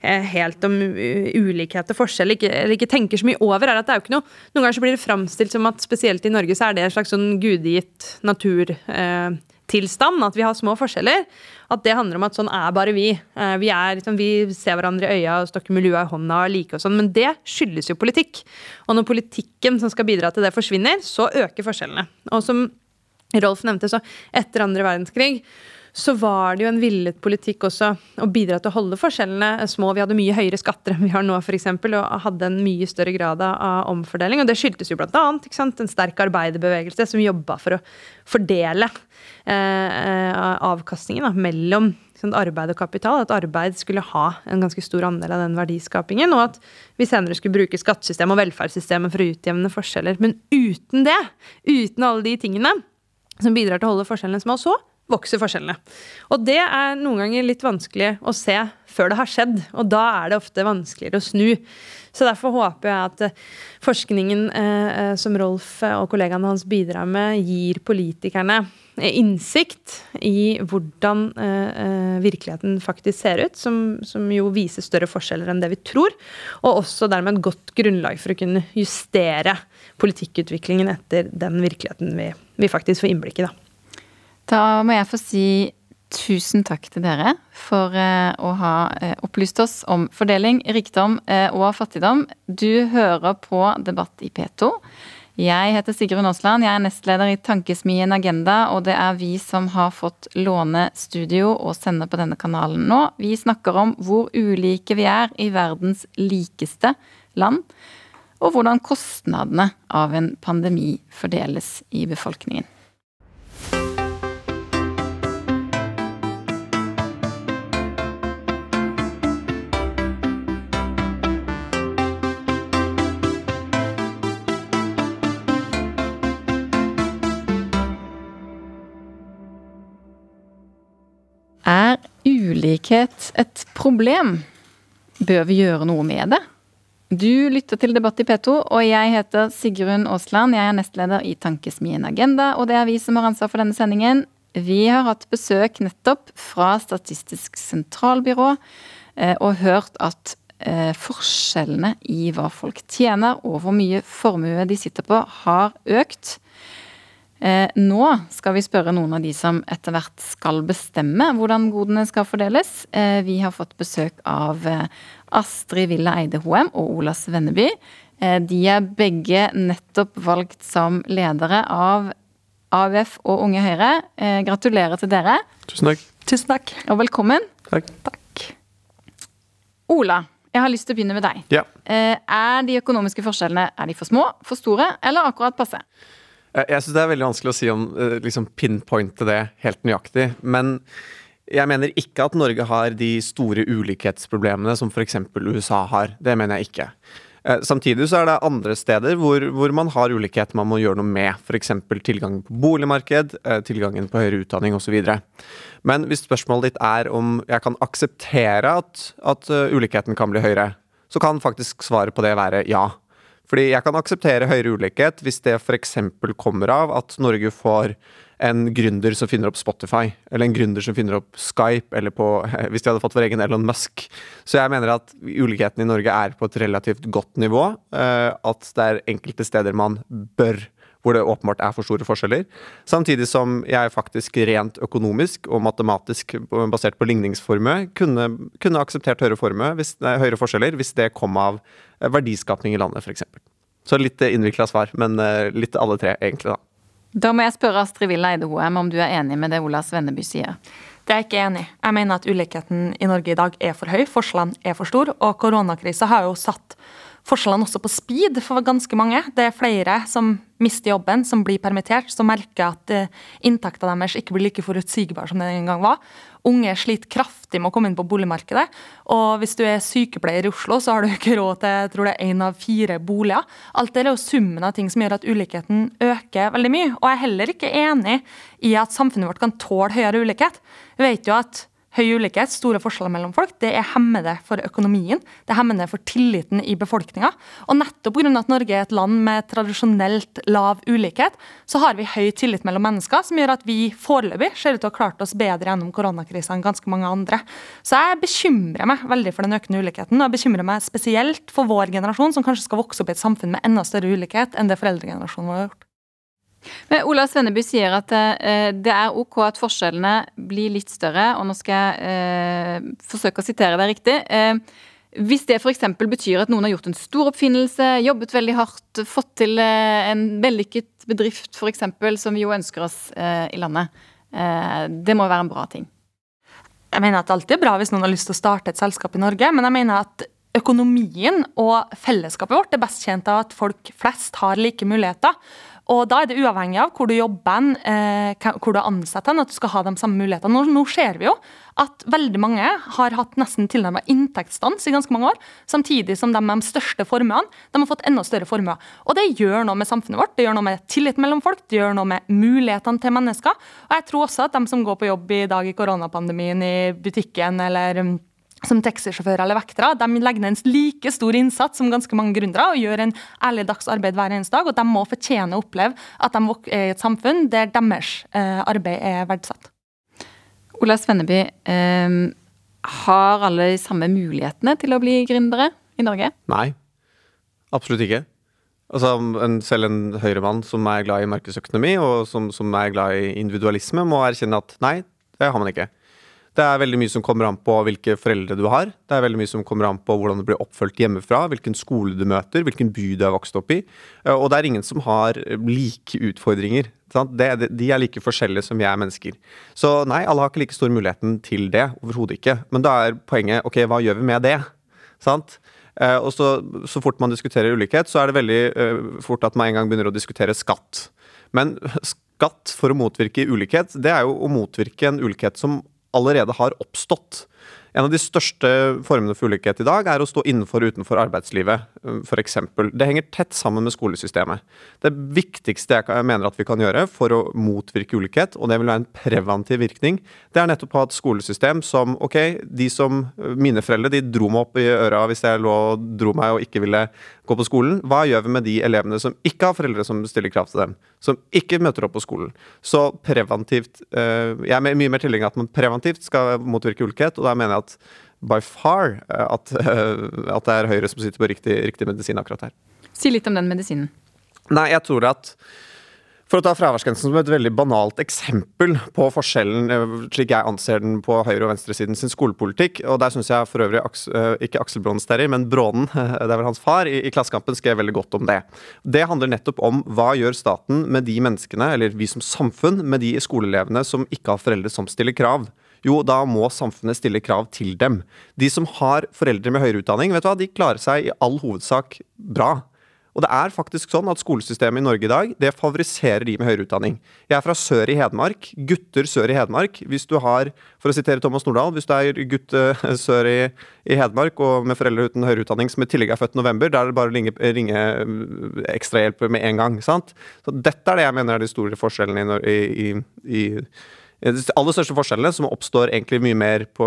eh, helt om ulikhet og forskjell, ikke, eller ikke tenker så mye over, er at det er jo ikke noe Noen ganger så blir det framstilt som at spesielt i Norge så er det en slags sånn gudegitt naturtilstand, at vi har små forskjeller. At det handler om at sånn er bare vi. Vi, er, liksom, vi ser hverandre i øya og stokker med lua i hånda og like og sånn. Men det skyldes jo politikk. Og når politikken som skal bidra til det, forsvinner, så øker forskjellene. Og som Rolf nevnte, så etter andre verdenskrig så var det jo en villet politikk også å bidra til å holde forskjellene små. Vi hadde mye høyere skatter enn vi har nå, f.eks., og hadde en mye større grad av omfordeling. Og det skyldtes jo bl.a. en sterk arbeiderbevegelse som jobba for å fordele eh, avkastningen da, mellom liksom, arbeid og kapital. At arbeid skulle ha en ganske stor andel av den verdiskapingen. Og at vi senere skulle bruke skattesystemet og velferdssystemet for å utjevne forskjeller. Men uten det, uten alle de tingene, som bidrar til å holde forskjellene små. Så vokser forskjellene. Og det er noen ganger litt vanskelig å se før det har skjedd, og da er det ofte vanskeligere å snu. Så derfor håper jeg at eh, forskningen eh, eh, som Rolf og kollegaene hans bidrar med, gir politikerne innsikt i hvordan eh, virkeligheten faktisk ser ut, som, som, jo viser større forskjeller enn det vi tror, og også dermed et godt grunnlag for å kunne justere politikkutviklingen etter den virkeligheten vi, vi faktisk får innblikk i. da. Da må jeg få si tusen takk til dere for eh, å ha eh, opplyst oss om fordeling, rikdom eh, og fattigdom. Du hører på Debatt i P2. Jeg heter Sigrun Aasland, jeg er nestleder i Tankesmien Agenda, og det er vi som har fått låne studio og sende på denne kanalen nå. Vi snakker om hvor ulike vi er i verdens likeste land, og hvordan kostnadene av en pandemi fordeles i befolkningen. Er ulikhet et problem? Bør vi gjøre noe med det? Du lytter til Debatt i P2, og jeg heter Sigrun Aasland. Jeg er nestleder i Tankesmien Agenda, og det er vi som har ansvar for denne sendingen. Vi har hatt besøk nettopp fra Statistisk sentralbyrå eh, og hørt at eh, forskjellene i hva folk tjener og hvor mye formue de sitter på, har økt. Eh, nå skal vi spørre noen av de som etter hvert skal bestemme hvordan godene skal fordeles. Eh, vi har fått besøk av eh, Astrid Villa Eide Hoem og Ola Svenneby. Eh, de er begge nettopp valgt som ledere av AUF og Unge Høyre. Eh, gratulerer til dere. Tusen takk. Tusen takk. Og velkommen. Takk. Takk. Ola, jeg har lyst til å begynne med deg. Ja. Eh, Er de økonomiske forskjellene er de for små, for store eller akkurat passe? Eh, Jeg syns det er veldig vanskelig å si om eh, liksom pinpointe det helt nøyaktig. Men jeg mener ikke at Norge har de store ulikhetsproblemene som f.eks. USA har. Det mener jeg ikke. Eh, Samtidig så er det andre steder hvor, hvor man har ulikhet man må gjøre noe med. F.eks. tilgangen på boligmarked, tilgangen på høyere utdanning osv. Men hvis spørsmålet ditt er om jeg kan akseptere at, at ulikheten kan bli høyere, så kan faktisk svaret på det være ja. Fordi jeg kan akseptere høyere ulikhet hvis det f.eks. kommer av at Norge får en gründer som finner opp Spotify, eller en gründer som finner opp Skype, eller på, hvis de hadde fått vår egen Elon Musk. Så jeg mener at ulikheten i Norge er på et relativt godt nivå. eh, At det er enkelte steder man bør hvor det åpenbart er for store forskjeller. Samtidig som jeg faktisk rent økonomisk og matematisk basert på ligningsformue kunne, kunne akseptert høyere, formue, hvis, nei, høyere forskjeller hvis det kom av eh, verdiskapning i landet, f.eks. Så litt innvikla svar, men eh, litt alle tre, egentlig, da. Da må jeg spørre Astrid Villa Eide Hoem om du er enig med det Ola Svenneby sier. Det er jeg ikke enig i. Jeg mener at ulikheten i Norge i dag er for høy, forskjellene er for store, og koronakrisa har jo satt forskjellene også på speed for ganske mange. Det er flere som mister jobben, som blir permittert, som merker at eh, inntekta deres ikke blir like forutsigbar som den en gang var. Unge sliter kraftig med å komme inn på boligmarkedet. Og hvis du er sykepleier i Oslo, så har du ikke råd til jeg tror det er én av fire boliger. Alt det er jo summen av ting som gjør at ulikheten øker veldig mye. Og jeg er heller ikke enig i at samfunnet vårt kan tåle høyere ulikhet. Vi vet jo at Høy ulikhet, store forskjeller mellom folk, det er hemmende for økonomien. Det er hemmende for tilliten i befolkninga. Og nettopp pga. at Norge er et land med tradisjonelt lav ulikhet, så har vi høy tillit mellom mennesker, som gjør at vi foreløpig ser ut til å ha klart oss bedre gjennom koronakrisa enn ganske mange andre. Så jeg bekymrer meg veldig for den økende ulikheten, og jeg bekymrer meg spesielt for vår generasjon, som kanskje skal vokse opp i et samfunn med enda større ulikhet enn det foreldregenerasjonen vår har gjort. Men Ola Svenneby sier at eh, det er ok at forskjellene blir litt større, og nå skal jeg eh, forsøke å sitere deg riktig. Eh, hvis det f.eks. betyr at noen har gjort en stor oppfinnelse, jobbet veldig hardt, fått til eh, en vellykket bedrift f.eks., som vi jo ønsker oss eh, i landet, eh, det må være en bra ting. Jeg mener at det alltid er bra hvis noen har lyst til å starte et selskap i Norge, men jeg mener at økonomien og fellesskapet vårt er best tjent av at folk flest har like muligheter. Og da er det uavhengig av hvor du jobber, eh, hvor du er ansatt, at du skal ha de samme mulighetene. Nå, nå ser vi jo at veldig mange har hatt nesten tilnærmet inntektsstans i ganske mange år, samtidig som de med de største formuene de har fått enda større formuer. Og det gjør noe med samfunnet vårt, det gjør noe med tillit mellom folk, det gjør noe med mulighetene til mennesker. Og jeg tror også at de som går på jobb i dag i koronapandemien i butikken eller som taxisjåfører eller vektere, de legger ned en like stor innsats som ganske mange gründere og gjør en ærlig dags arbeid hver eneste dag. Og de må fortjene å oppleve at de er i et samfunn der deres eh, arbeid er verdsatt. Ola Svenneby, eh, har alle de samme mulighetene til å bli gründere i Norge? Nei, absolutt ikke. Altså, en, selv en høyremann som er glad i markedsøkonomi og som, som er glad i individualisme, må erkjenne at nei, det har man ikke. Det er veldig mye som kommer an på hvilke foreldre du har. Det er veldig mye som kommer an på hvordan du blir oppfølgt hjemmefra, hvilken skole du møter, hvilken by du har vokst opp i. Eh, og det er ingen som har like utfordringer. Det, de er like forskjellige som vi er mennesker. Så nei, alle har ikke like stor muligheten til det. Overhodet ikke. Men da er poenget ok, hva gjør vi med det? Sant? Eh, og så, så fort man diskuterer ulikhet, så er det veldig fort at man en gang begynner å diskutere skatt. Men skatt for å motvirke ulikhet, det er jo å motvirke en ulikhet som allerede har oppstått. En av de største formene for ulikhet i dag er å stå innenfor og utenfor arbeidslivet, um, f.eks. Det henger tett sammen med skolesystemet. Det viktigste jeg mener at vi kan gjøre for å motvirke ulikhet, og det vil være en preventiv virkning, det er nettopp å ha et skolesystem som Ok, de som Mine foreldre de dro meg opp i øra hvis jeg lå og dro meg og ikke ville gå på skolen. Hva gjør vi med de elevene som ikke har foreldre som stiller krav til dem? Som ikke møter opp på skolen? Så preventivt uh, Jeg er mye mer tilhenger av at man preventivt skal motvirke ulikhet, og da mener jeg at by far at, at, at det er Høyre som sitter på riktig, riktig medisin akkurat her. Si litt om den medisinen. Nei, jeg tror at for å ta fraværsgrensen som et veldig banalt eksempel på forskjellen, eh, slik jeg anser den på høyre- og venstresiden sin skolepolitikk, og der syns jeg for øvrig eh, ikke Aksel Bronsterry, men Brånen, det er vel hans far, i, i Klassekampen skrev veldig godt om det. Det handler nettopp om hva gjør staten med de menneskene, eller vi som samfunn, med de skoleelevene som ikke har foreldre som stiller krav. Jo, da må samfunnet stille krav til dem. De som har foreldre med høyere utdanning, vet du hva, de klarer seg i all hovedsak bra. Og det er faktisk sånn at skolesystemet i Norge i dag det favoriserer de med høyere utdanning. Jeg er fra sør i Hedmark. Gutter sør i Hedmark. Hvis du har, for å sitere Thomas Nordahl, hvis du er gutt uh, sør i, i, Hedmark og med foreldre uten høyere utdanning som i tillegg er født i november, da er det bare å ringe, ringe mm, ekstrahjelp med en gang. sant? Så dette er det jeg mener er de store forskjellene i, i, i de aller største forskjellene, som oppstår egentlig mye mer på,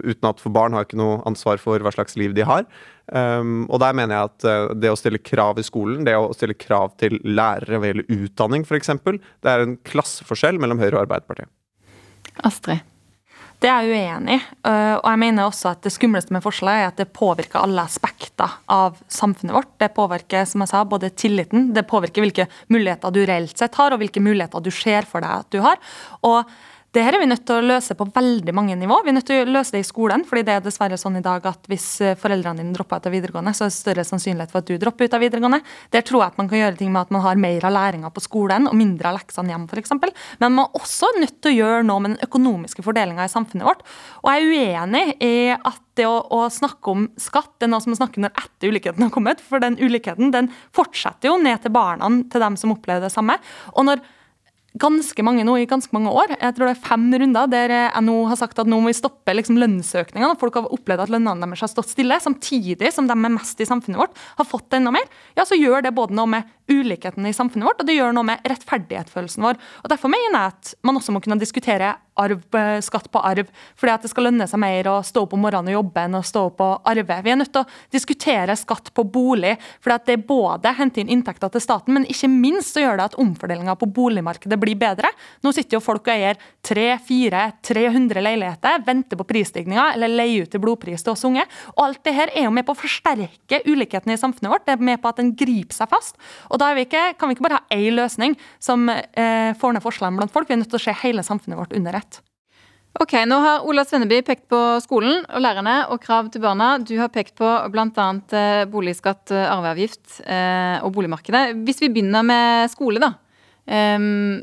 uten at for barn har ikke noe ansvar for hva slags liv de har. Um, og der mener jeg at uh, det å stille krav i skolen, det å stille krav til lærere ved utdanning f.eks., det er en klasseforskjell mellom Høyre og Arbeiderpartiet. Astrid? Det er jeg uenig i. Uh, og jeg mener også at det skumleste med forslaget er at det påvirker alle aspekter av samfunnet vårt. Det påvirker som jeg sa, både tilliten, det påvirker hvilke muligheter du reelt sett har, og hvilke muligheter du ser for deg at du har. Og det her er vi nødt til å løse på veldig mange nivå. Vi er nødt til å løse det i skolen, fordi det er dessverre sånn i dag at hvis eh, foreldrene dine dropper ut av videregående, så er det større sannsynlighet for at du dropper ut av videregående. Der tror jeg at man kan gjøre ting med at man har mer av læringa på skolen og mindre av leksene hjemme, f.eks. Men man er også nødt til å gjøre noe med den økonomiske fordelinga i samfunnet vårt. Og jeg er uenig i at det å, å, snakke om skatt det er noe som man snakker når etter ulikheten har kommet. For den ulikheten den fortsetter jo ned til barna til dem som opplever det samme. Og når ganske mange nå i ganske mange år. Jeg tror det er fem runder der NHO har sagt at nå må vi stoppe liksom lønnsøkningene. Folk har opplevd at lønnene deres har stått stille, samtidig som de er mest i samfunnet vårt har fått enda mer. Ja, så gjør det både noe med ulikheten i samfunnet vårt, og det gjør noe med rettferdighetsfølelsen vår. Og Derfor mener jeg at man også må kunne diskutere arv, eh, skatt på arv, fordi at det skal lønne seg mer å stå opp om morgenen og jobbe enn å stå opp og arve. Vi er nødt til å diskutere skatt på bolig, fordi at det både henter inn inntekter til staten, men ikke minst så gjør det at omfordelinga på boligmarkedet blir bedre. Nå sitter jo folk og eier 300-400-300 leiligheter, venter på prisstigninga eller leier ut til blodpris til oss unge. Og alt det her er jo med på å forsterke ulikheten i samfunnet vårt. Det er med på at den griper seg fast. Og da vi ikke, kan vi ikke bare ha én løsning som eh, får ned forskjellene blant folk. Vi er nødt til å se hele samfunnet vårt under ett. Ok, Nå har Ola Svenneby pekt på skolen og lærerne og krav til barna. Du har pekt på bl.a. Eh, boligskatt, eh, arveavgift eh, og boligmarkedet. Hvis vi begynner med skole, da. Um,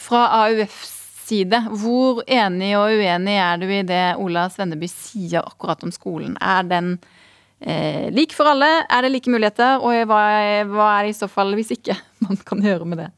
fra AUFs side, hvor enig og uenig er du i det Ola Svenneby sier akkurat om skolen? Er den eh, lik for alle? Er det like muligheter? Og hva, hva er det i så fall hvis ikke man kan gjøre med det?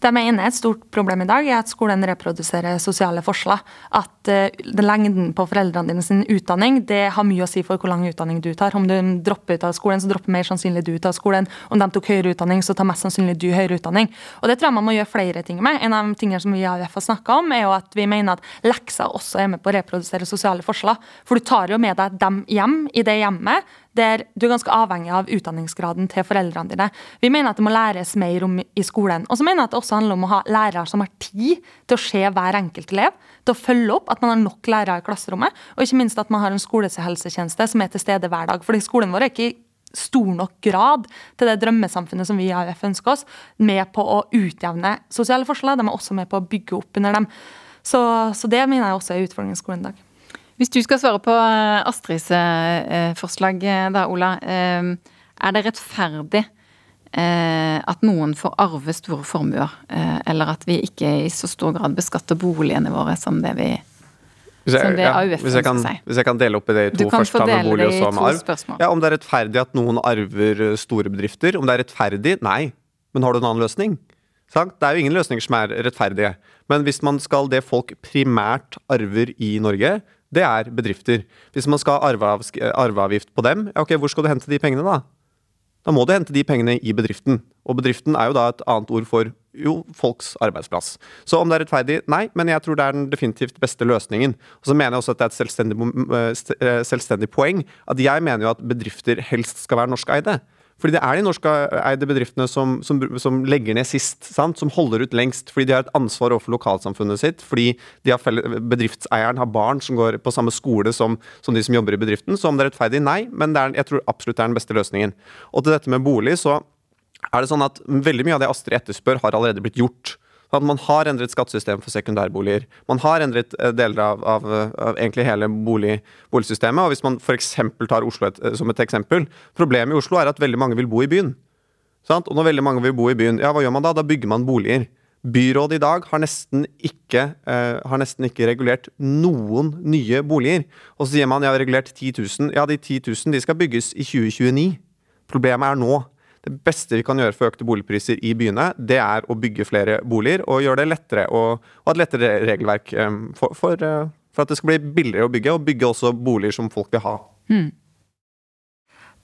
Det jeg mener er et stort problem i dag, er at skolen reproduserer sosiale forskjeller. At uh, lengden på foreldrene dine sin utdanning det har mye å si for hvor lang utdanning du tar. Om du dropper ut av skolen, så dropper mer sannsynlig du ut av skolen. Om de tok høyere utdanning, så tar mest sannsynlig du høyere utdanning. Og Det tror jeg man må gjøre flere ting med. En av de tingene som vi i AUF har snakka om, er jo at vi mener at lekser også er med på å reprodusere sosiale forskjeller. For du tar jo med deg dem hjem i det hjemmet der du er ganske avhengig av utdanningsgraden til foreldrene dine. Vi mener at det må læres mer om i skolen. Og så mener jeg at det også handler om å ha lærere som har tid til å se hver enkelt elev, til å følge opp, at man har nok lærere i klasserommet, og ikke minst at man har en skolehelsetjeneste som er til stede hver dag. Fordi skolen vår er ikke i stor nok grad til det drømmesamfunnet som vi i AUF ønsker oss, med på å utjevne sosiale forskjeller. De er også med på å bygge opp under dem. Så, så det mener jeg også er utfordringen i skolen i dag. Hvis du skal svare på eh, Astrids eh, forslag eh, da, Ola. Er det rettferdig at noen får arve store formuer, eller at vi ikke i så stor grad beskatter boligene våre som det vi hvis jeg, ja, hvis, jeg kan, hvis jeg, kan, dele opp i det i to først, ta med bolig og så med arv. Ja, Om det er rettferdig at noen arver store bedrifter? Om det er rettferdig? Nei. Men har du en annen løsning? Det er jo ingen løsninger som er rettferdige. Men hvis man skal det folk primært arver i Norge, det er bedrifter. Hvis man skal ha arveavgift på dem, ok, hvor skal du hente de pengene da? Da må du hente de pengene i bedriften. Og bedriften er jo da et annet ord for jo, folks arbeidsplass. Så om det er rettferdig? Nei, men jeg tror det er den definitivt beste løsningen. Og så mener jeg også at det er et selvstendig, eh, selvstendig poeng at jeg mener jo at bedrifter helst skal være norskeide. Fordi det er de norskeide bedriftene som, som, som, legger ned sist, sant? som holder ut lengst. Fordi de har et ansvar overfor lokalsamfunnet sitt. Fordi felle, bedriftseieren har barn som går på samme skole som, som, de som jobber i bedriften. Så om det er rettferdig, nei. Men er, jeg tror absolutt det er den beste løsningen. Og til dette med bolig, så er det sånn at veldig mye av det Astrid etterspør, har allerede blitt gjort. At man har endret skattesystemet for sekundærboliger. Man har endret eh, deler av, av, av egentlig hele bolig, boligsystemet. Og hvis man f.eks. tar Oslo et, eh, som et eksempel Problemet i Oslo er at veldig mange vil bo i byen. Sant? Og når veldig mange vil bo i byen, ja, hva gjør man da? Da bygger man boliger. Byrådet i dag har nesten, ikke, eh, har nesten ikke regulert noen nye boliger. Og så sier man ja, regulert 10 000. Ja, de 10 000 de skal bygges i 2029. Problemet er nå. Det beste vi kan gjøre for økte boligpriser i byene, det er å bygge flere boliger og gjøre det lettere og, og et lettere regelverk for, for, eh, for, at det skal bli billigere å bygge, og bygge også boliger som folk vil ha. Mm.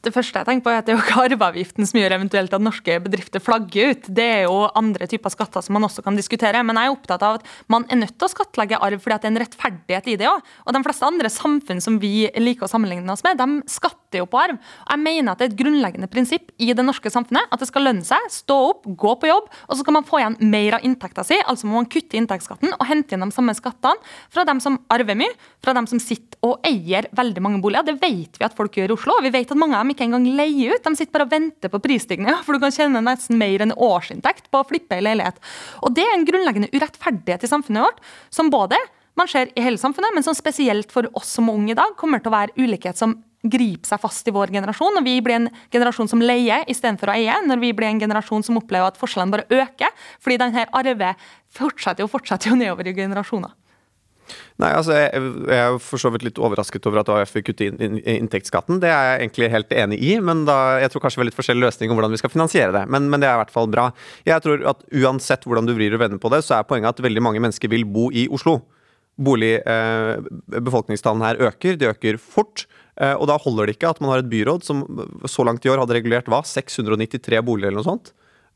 Det første jeg tenker på er at det er jo ikke arveavgiften som gjør eventuelt at norske bedrifter flagger ut. Det er jo andre typer skatter som man også kan diskutere. Men jeg er opptatt av at man er nødt til å skattlegge arv fordi det er en rettferdighet i det òg. Og de fleste andre samfunn som vi liker å sammenligne oss med, de skatter jo på arv. Jeg mener at det er et grunnleggende prinsipp i det norske samfunnet at det skal lønne seg, stå opp, gå på jobb, og så skal man få igjen mer av inntekta si. Altså må man kutte inntektsskatten og hente inn de samme skattene fra dem som arver mye, fra dem som sitter og eier veldig mange boliger. Det vet vi at folk gjør i Oslo. og vi vet at mange av dem ikke engang leie ut. De sitter bare og venter på prisstigninga, for du kan tjene nesten mer enn årsinntekt på å flippe ei leilighet. Og det er en grunnleggende urettferdighet i samfunnet vårt, som både man ser i hele samfunnet, men som spesielt for oss som unge i dag kommer til å være ulikhet som griper seg fast i vår generasjon. Når Vi blir en generasjon som leier istedenfor å eie. Når vi blir en generasjon som opplever at forskjellene bare øker. Fordi denne arve fortsetter og fortsetter jo nedover i generasjoner. Nei, altså jeg, jeg er for så vidt litt overrasket over at AUF vil kutte inn, inn, inntektsskatten. Det er jeg egentlig helt enig i, men da, jeg tror kanskje vi har litt forskjellig løsning om hvordan vi skal finansiere det. Men, men, det er i hvert fall bra. Jeg tror at uansett hvordan du vrir og vender på det, så er poenget at veldig mange mennesker vil bo i Oslo. Bolig, eh, her øker, de øker fort. Eh, og da holder det ikke at man har et byråd som så langt i år hadde regulert hva? 693 boliger eller noe sånt?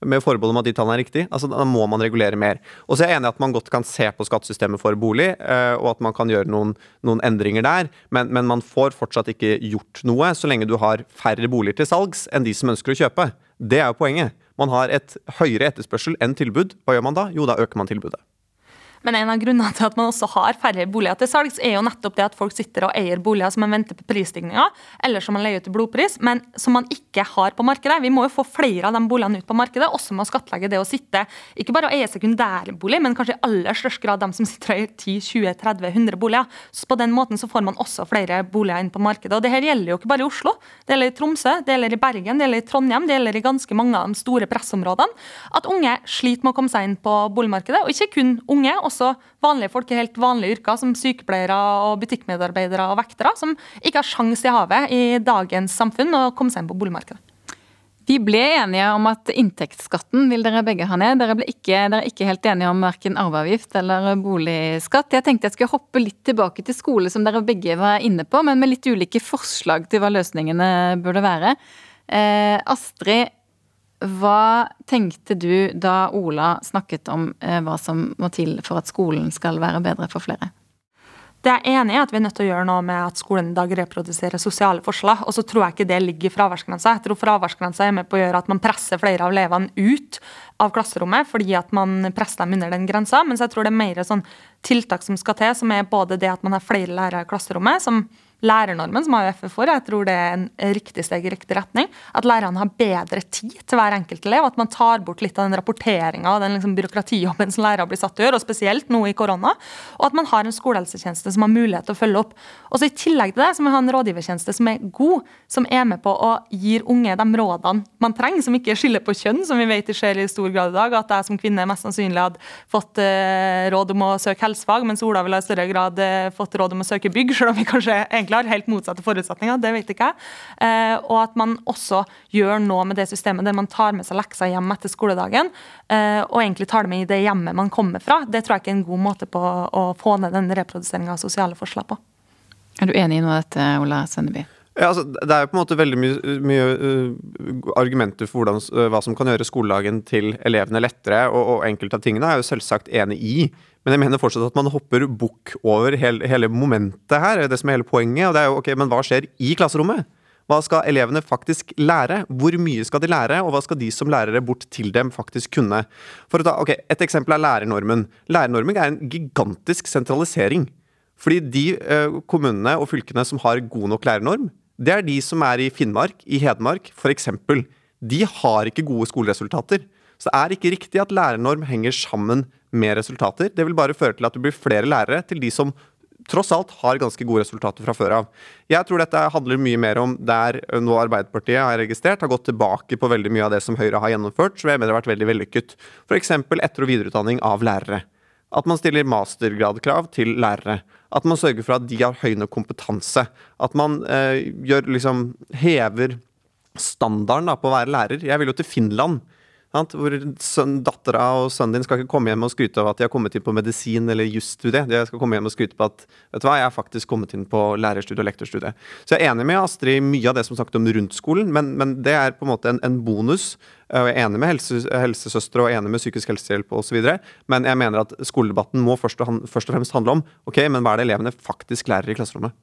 Med forbehold om at de tallene er riktige. Altså, da må man regulere mer. Og så er jeg enig i at man godt kan se på skattesystemet for bolig, eh, og at man kan gjøre noen, noen endringer der, men, men, man får fortsatt ikke gjort noe så lenge du har færre boliger til salgs enn de som ønsker å kjøpe. Det er jo poenget. Man har et høyere etterspørsel enn tilbud. Hva gjør man da? Jo, da øker man tilbudet. Men en av grunnene til at man også har færre boliger til salgs, er jo nettopp det at folk sitter og eier boliger som man venter på prisstigninga, eller som man leier ut til blodpris, men som man ikke har på markedet. Vi må jo få flere av de boligene ut på markedet, også med å skattlegge det å sitte ikke bare og eie sekundærbolig, men kanskje i aller størst grad de som sitter og eier 10-20-30-100 boliger. Så på den måten så får man også flere boliger inn på markedet. Og det her gjelder jo ikke bare i Oslo. Det gjelder i Tromsø, det gjelder i Bergen, det gjelder i Trondheim, det gjelder i ganske mange av de store pressområdene. At unge sliter med å komme seg inn på boligmarkedet, og ikke kun unge også vanlige folk i helt vanlige yrker, som sykepleiere og butikkmedarbeidere og vektere, som ikke har sjans i havet i dagens samfunn å komme seg inn på boligmarkedet. Vi ble enige om at inntektsskatten vil dere begge ha ned. Dere, ble ikke, dere er ikke helt enige om verken arveavgift eller boligskatt. Jeg tenkte jeg skulle hoppe litt tilbake til skole, som dere begge var inne på, men med litt ulike forslag til hva løsningene burde være. Eh, Astrid, hva tenkte du da Ola snakket om eh, hva som må til for at skolen skal være bedre for flere? Det er jeg enig i at vi er nødt til å gjøre noe med at skolen i dag reproduserer sosiale forskjeller. Og så tror jeg ikke det ligger i fraværsgrensa. Jeg tror fraværsgrensa er med på å gjøre at man presser flere av elevene ut av klasserommet fordi at man presser dem under den grensa. Mens jeg tror det er mer sånn tiltak som skal til, som er både det at man har flere lærere i klasserommet, som lærernormen, som AUF er for. Jeg tror det er en riktig steg i riktig retning. At lærerne har bedre tid til hver enkelt elev. At man tar bort litt av den rapporteringa og den liksom byråkratijobben som lærere blir satt til å gjøre, og spesielt nå i korona. Og at man har en skolehelsetjeneste som har mulighet til å følge opp. Og så I tillegg til det så må vi ha en rådgivertjeneste som er god, som er med på å gi unge de rådene man trenger, som ikke skiller på kjønn, som vi vet det skjer i stor grad i dag. At jeg som kvinne mest sannsynlig hadde fått eh, råd om å søke helsefag, mens Ola ville i større grad eh, fått råd om å søke bygg, selv om vi kanskje egentlig har helt motsatte forutsetninger, det vet ikke jeg. Eh, og at man også gjør noe med det systemet der man tar med seg lekser hjem etter skoledagen, eh, og egentlig tar det med i det hjemmet man kommer fra. Det tror jeg ikke er en god måte på å få ned den reproduseringa av sosiale forskjeller på. Er du enig i noe av dette, Ola Svenneby? Ja, altså, det er jo på en måte veldig mye, mye uh, argumenter for hvordan, uh, hva som kan gjøre skoledagen til elevene lettere, og, og enkelte av tingene er jo selvsagt enig i. Men jeg mener fortsatt at man hopper bukk over hele, hele, momentet her. Det som er hele poenget. Og det er jo, ok, Men hva skjer i klasserommet? Hva skal elevene faktisk lære? Hvor mye skal de lære, og hva skal de som lærere bort til dem faktisk kunne? For å ta, ok, Et eksempel er lærernormen. Lærernormen er en gigantisk sentralisering. Fordi de eh, kommunene og fylkene som har god nok lærernorm, det er de som er i Finnmark, i Hedmark f.eks. De har ikke gode skoleresultater. Så det er ikke riktig at lærernorm henger sammen med resultater. Det vil bare føre til at det blir flere lærere til de som tross alt har ganske gode resultater fra før av. Jeg tror dette handler mye mer om der nå Arbeiderpartiet har registrert, har gått tilbake på veldig mye av det som Høyre har gjennomført, som jeg mener har vært veldig vellykket. F.eks. etter- og videreutdanning av lærere. At man stiller mastergradkrav til lærere. At man sørger for at de har høy nok kompetanse. At man eh, gjør, liksom, hever standarden da, på å være lærer. Jeg vil jo til Finland hvor dattera og sønnen din skal ikke komme hjem og skryte av at de har kommet inn på medisin eller jusstudie. De skal komme hjem og skryte på at vet du hva, jeg har faktisk kommet inn på lærerstudiet og lektorstudiet. Så jeg er enig med Astrid i mye av det som snakket om rundt skolen, men, men det er på en måte en, en bonus. Jeg er enig med helse, helsesøstre og enig med psykisk helsehjelp osv. Men jeg mener at skoledebatten må først og, først og fremst handle om ok, men hva er det elevene faktisk lærer i klasserommet.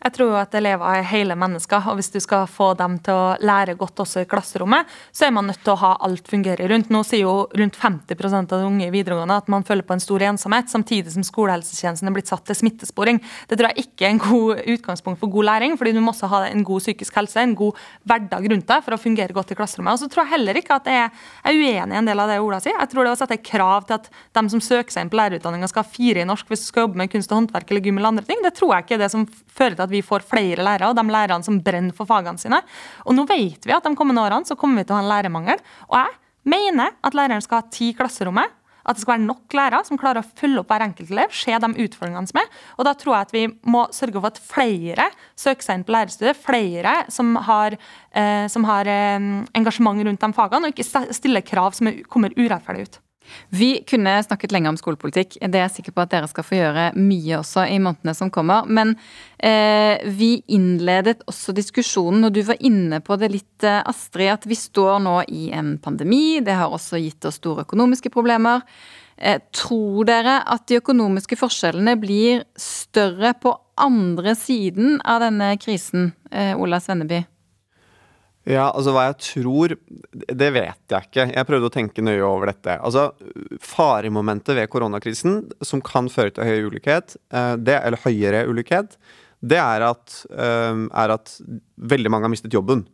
Jeg tror jo at elever er hele mennesker, og hvis du skal få dem til å lære godt også i klasserommet, så er man nødt til å ha alt fungere rundt. Nå sier jo rundt 50 av de unge i videregående at man føler på en stor ensomhet, samtidig som skolehelsetjenesten er blitt satt til smittesporing. Det tror jeg ikke er en god utgangspunkt for god læring, fordi du må også ha en god psykisk helse, en god hverdag rundt deg for å fungere godt i klasserommet. Og så tror jeg heller ikke at jeg er uenig i en del av det Ola sier. Jeg tror det å sette krav til at de som søker seg inn på lærerutdanninga skal ha fire i norsk hvis du skal jobbe med kunst og håndverk eller gym eller andre ting, det tror jeg ikke er det som fører til at vi får flere lærere, og de lærerne som brenner for fagene sine. Og nå vet vi at de kommende årene så kommer vi til å ha en lærermangel. Og jeg mener at læreren skal ha ti klasserommet. At det skal være nok lærere som klarer å følge opp hver enkelt elev, se de utfordringene som er. Og da tror jeg at vi må sørge for at flere søker seg inn på lærerstudiet. Flere som har, eh, som har eh, engasjement rundt de fagene, og ikke stille krav som kommer urettferdig ut. Vi kunne snakket lenge om skolepolitikk. Det er jeg sikker på at dere skal få gjøre mye også i månedene som kommer. Men eh, vi innledet også diskusjonen, og du var inne på det litt, eh, Astrid, at vi står nå i en pandemi. Det har også gitt oss store økonomiske problemer. Eh, tror dere at de økonomiske forskjellene blir større på andre siden av denne krisen, eh, Ola Svenneby? Ja, altså hva jeg tror Det vet jeg ikke. Jeg prøvde å tenke nøye over dette. Altså, Faremomentet ved koronakrisen som kan føre til høy ulikhet, eh, det, eller høyere ulikhet, det er at, eh, er at, veldig mange har mistet jobben.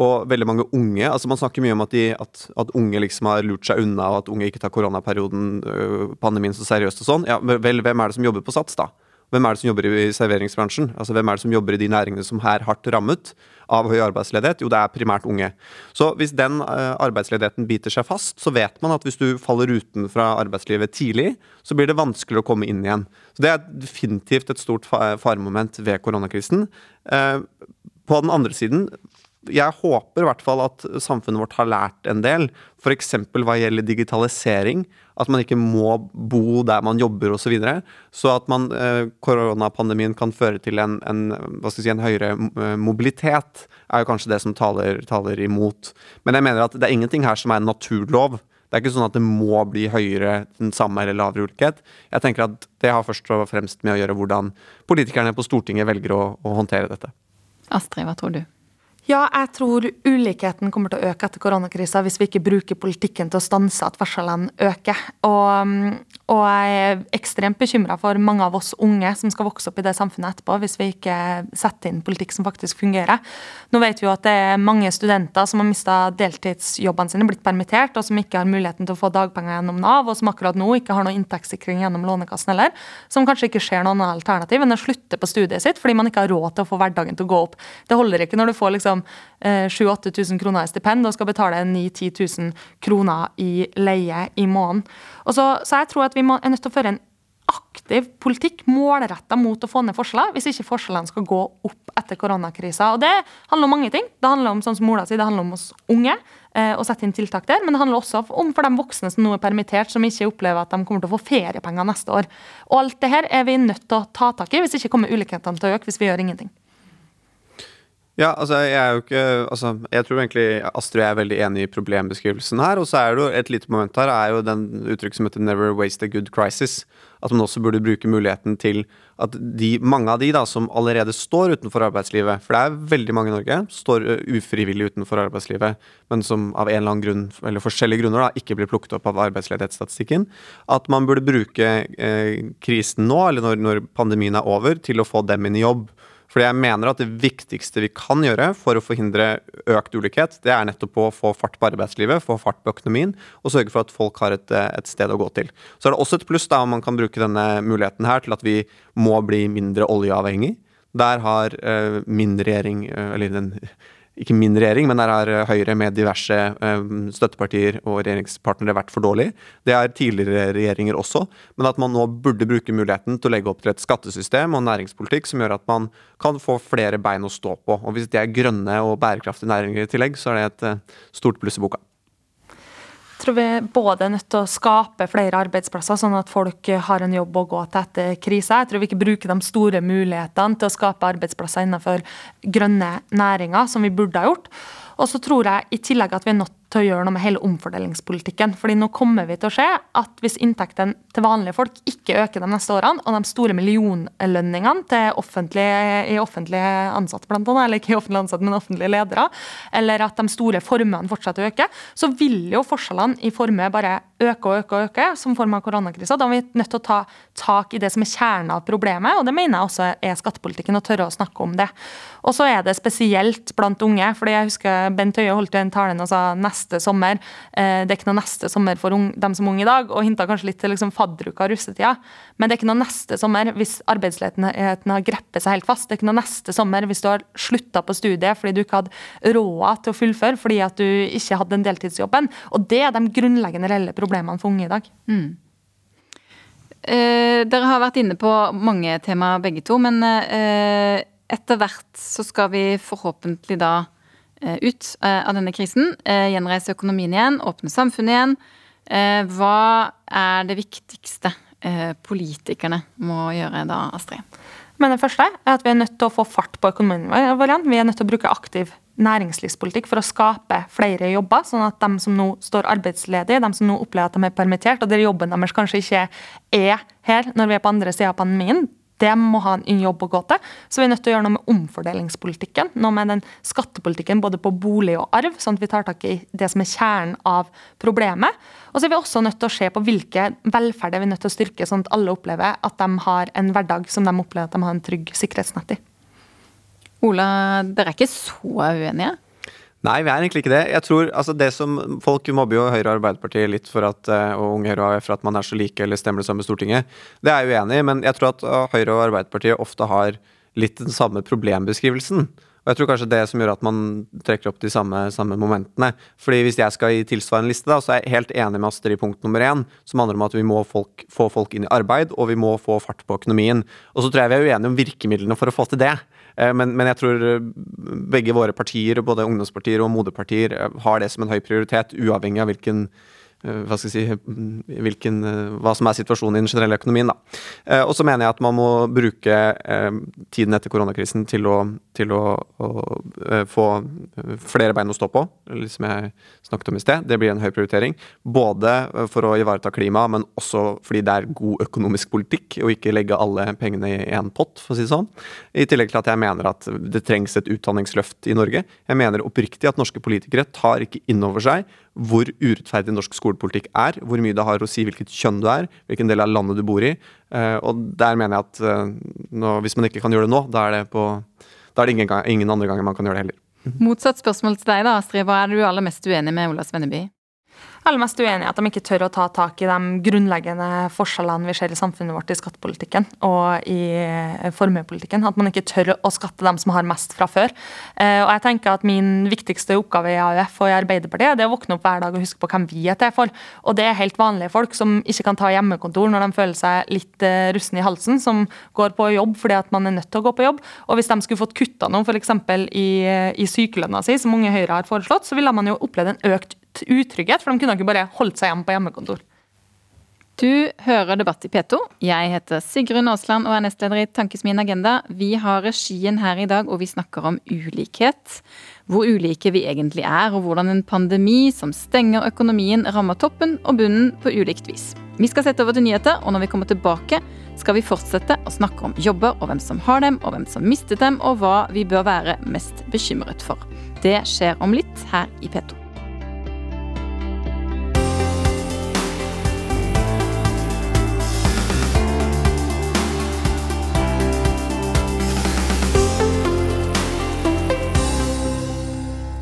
Og veldig mange unge altså Man snakker mye om at, de, at, at unge liksom har lurt seg unna, og at unge ikke tar koronaperioden, øh, pandemien, så seriøst og sånn. Ja, Vel, hvem er det som jobber på Sats, da? Hvem er det som jobber i serveringsbransjen? Altså Hvem er det som jobber i de næringene som er hardt rammet av høy arbeidsledighet? Jo, det er primært unge. Så hvis den uh, arbeidsledigheten biter seg fast, så vet man at hvis du faller uten fra arbeidslivet tidlig, så blir det vanskelig å komme inn igjen. Så Det er definitivt et stort faremoment ved koronakrisen. Uh, på den andre siden, jeg håper i hvert fall at samfunnet vårt har lært en del. F.eks. hva gjelder digitalisering. At man ikke må bo der man jobber osv. Så, videre. så at man, eh, koronapandemien kan føre til en, en, si, en, høyere eh, mobilitet, er jo kanskje det som taler, taler, imot. Men jeg mener at det er ingenting her som er en naturlov. Det er ikke sånn at det må bli høyere, den samme eller lavere ulikhet. Jeg tenker at det har først og fremst med å gjøre hvordan politikerne på Stortinget velger å, å håndtere dette. Astrid, hva tror du? Ja, jeg tror ulikheten kommer til å øke etter koronakrisa hvis vi ikke bruker politikken til å stanse at forskjellene øker. Og, og jeg er ekstremt bekymra for mange av oss unge som skal vokse opp i det samfunnet etterpå, hvis vi ikke setter inn politikk som faktisk fungerer. Nå vet vi jo at det er mange studenter som har mista deltidsjobbene sine, blitt permittert, og som ikke har muligheten til å få dagpenger gjennom Nav, og som akkurat nå ikke har noe inntektssikring gjennom Lånekassen heller. Som kanskje ikke ser noen alternativ enn å slutte på studiet sitt fordi man ikke har råd til å få hverdagen til å gå opp. Det holder ikke når du får liksom liksom 7000-8000 eh, kroner i stipend og skal betale 9000-10 000 kroner i leie i måneden. Så, så, jeg tror at vi må, er nødt til å føre en aktiv politikk målretta mot å få ned forskjeller, hvis ikke forskjellene skal gå opp etter koronakrisa. Og Det handler om mange ting. Det handler om sånn som Ola sier, det handler om oss unge eh, å sette inn tiltak der. Men det handler også om for de voksne som nå er permittert, som ikke opplever at de kommer til å få feriepenger neste år. Og Alt det her er vi nødt til å ta tak i, hvis ikke kommer ulikhetene til å øke hvis vi gjør ingenting. Ja, altså jeg er jo ikke altså, Jeg tror egentlig Astrid er veldig enig i problembeskrivelsen her. Og så er det jo et lite moment her er jo den uttrykk som heter 'never waste a good crisis'. At man også burde bruke muligheten til at de, mange av de da som allerede står utenfor arbeidslivet, for det er veldig mange i Norge, står ufrivillig utenfor arbeidslivet, men som av en eller annen grunn, eller forskjellige grunner da, ikke blir plukket opp av arbeidsledighetsstatistikken, at man burde bruke eh, krisen nå, eller når, når pandemien er over, til å få dem inn i jobb. Fordi jeg mener at det viktigste vi kan gjøre for å forhindre økt ulikhet, det er nettopp å få fart på arbeidslivet, få fart på økonomien, og sørge for at folk har et, et sted å gå til. Så er det også et pluss da om man kan bruke denne muligheten her til at vi må bli mindre oljeavhengig. Der har uh, min regjering, uh, eller den ikke min regjering, men der har eh, Høyre med diverse eh, støttepartier og regjeringspartnere vært for dårlig. Det er tidligere regjeringer også. Men at man nå burde bruke muligheten til å legge opp til et skattesystem og næringspolitikk som gjør at man kan få flere bein å stå på. Og hvis det er grønne og bærekraftige næringer i tillegg, så er det et eh, stort pluss i boka tror vi både er nødt til å skape flere arbeidsplasser, sånn at folk har en jobb å gå til etter krisa. Jeg tror vi ikke bruker de store mulighetene til å skape arbeidsplasser innenfor grønne næringer, som vi burde ha gjort. Og så tror jeg i tillegg at vi er nødt til å gjøre noe med hele omfordelingspolitikken. Fordi nå kommer vi til å se at hvis inntektene til vanlige folk ikke øker de neste årene, og de store millionlønningene til offentlige, i offentlige ansatte, blant annet, eller ikke i offentlige ansatte, men offentlige ledere, eller at de store formuene fortsetter å øke, så vil jo forskjellene i formue bare øke og øke og øke som form av koronakrisa. Da er vi nødt til å ta tak i det som er kjernen av problemet, og det mener jeg også er skattepolitikken, å tørre å snakke om det. Og så er det spesielt blant unge, fordi jeg husker Bent Høie holdt jo en tale og sa neste neste sommer. Eh, det er ikke noe neste sommer for dem som er unge i dag, og hinta kanskje litt til liksom fadderuka og russetida. Men det er ikke noe neste sommer hvis arbeidsledigheten har grepet seg helt fast. Det er ikke noe neste sommer hvis du har slutta på studiet fordi du ikke hadde råd til å fullføre fordi at du ikke hadde den deltidsjobben. Og det er de grunnleggende reelle problemene for unge i dag. Mm. Eh, dere har vært inne på mange temaer begge to, men eh, etter hvert så skal vi forhåpentlig da ut eh, av denne krisen. Eh, gjenreise økonomien igjen, åpne samfunnet igjen. Hva er det viktigste politikerne må gjøre da, Astrid? Men det første er at vi er nødt til å få fart på økonomien vår. Vi er nødt til å bruke aktiv næringslivspolitikk for å skape flere jobber, sånn at de som nå står arbeidsledige, de som nå opplever at de er permittert, og der jobben deres kanskje ikke er her når vi er på andre sida av pandemien, det må ha en jobb å gå til. Så vi er nødt til å gjøre noe med omfordelingspolitikken. Noe med den skattepolitikken både på bolig og arv, sånn at vi tar tak i det som er kjernen av problemet. Og så er vi også nødt til å se på hvilke velferd er nødt til å styrke, sånn at alle opplever at de har en hverdag som de opplever at de har en trygg sikkerhetsnett i. Ola, dere er ikke så uenige? Nei, vi er egentlig ikke det. Jeg tror, altså det som, Folk mobber jo Høyre og Arbeiderpartiet litt for at, eh, og Unge Høyre og for at man er så like eller stemmer det samme i Stortinget. Det er jeg uenig i, men jeg tror at eh, Høyre og Arbeiderpartiet ofte har litt den samme problembeskrivelsen. Og jeg tror kanskje det som gjør at man trekker opp de samme, samme momentene. Fordi hvis jeg skal gi tilsvarende liste, da, så er jeg helt enig med Astrid i punkt nummer én, som handler om at vi må folk, få folk inn i arbeid, og vi må få fart på økonomien. Og så tror jeg vi er uenige om virkemidlene for å få til det. Eh, men, men, jeg tror eh, begge våre partier, både ungdomspartier og moderpartier, eh, har det som en høy prioritet, uavhengig av hvilken hva skal jeg si, mm, hvilken, eh, hva som er situasjonen i den generelle økonomien. Da. Eh, og så mener jeg at man må bruke tiden etter koronakrisen til å, til å, å få flere bein å stå på, som jeg snakket om i sted. Det blir en høy prioritering. Både for å ivareta klimaet, men også fordi det er god økonomisk politikk, å ikke legge alle pengene i én pott, for å si det sånn. I tillegg til at jeg mener at det trengs et utdanningsløft i Norge. Jeg mener oppriktig at norske politikere tar ikke inn over seg hvor urettferdig norsk skolepolitikk er, hvor mye det har å si hvilket kjønn du er, hvilken del av landet du bor i. Eh, og der mener jeg at eh, nå, hvis man ikke kan gjøre det nå, da er det, på, da er det ingen, ingen andre ganger man kan gjøre det heller. Motsatt spørsmål til deg, da, Astrid. Hva er det du aller mest uenig med Ola Svenneby? Aller mest uenig i at de ikke tør å ta tak i de grunnleggende forskjellene vi ser i samfunnet vårt i skattepolitikken og i eh, formuepolitikken. At man ikke tør å skatte dem som har mest fra før. Eh, og jeg tenker at Min viktigste oppgave i AUF og i Arbeiderpartiet det er å våkne opp hver dag og huske på hvem vi er til for. Og det er helt vanlige folk som ikke kan ta hjemmekontor når de føler seg litt eh, rustne i halsen, som går på jobb fordi at man er nødt til å gå på jobb. Og hvis de skulle fått kutta noe f.eks. i, i sykelønna si, som Unge Høyre har foreslått, så ville man jo opplevd en økt utrygghet, for de kunne ikke bare holdt seg hjemme på hjemmekontor. Du hører Debatt i P2. Jeg heter Sigrun Aasland og er nestleder i Tankesmien Agenda. Vi har regien her i dag, og vi snakker om ulikhet. Hvor ulike vi egentlig er, og hvordan en pandemi som stenger økonomien, rammer toppen og bunnen på ulikt vis. Vi skal sette over til nyheter, og når vi kommer tilbake, skal vi fortsette å snakke om jobber og hvem som har dem, og hvem som mistet dem, og hva vi bør være mest bekymret for. Det skjer om litt her i P2.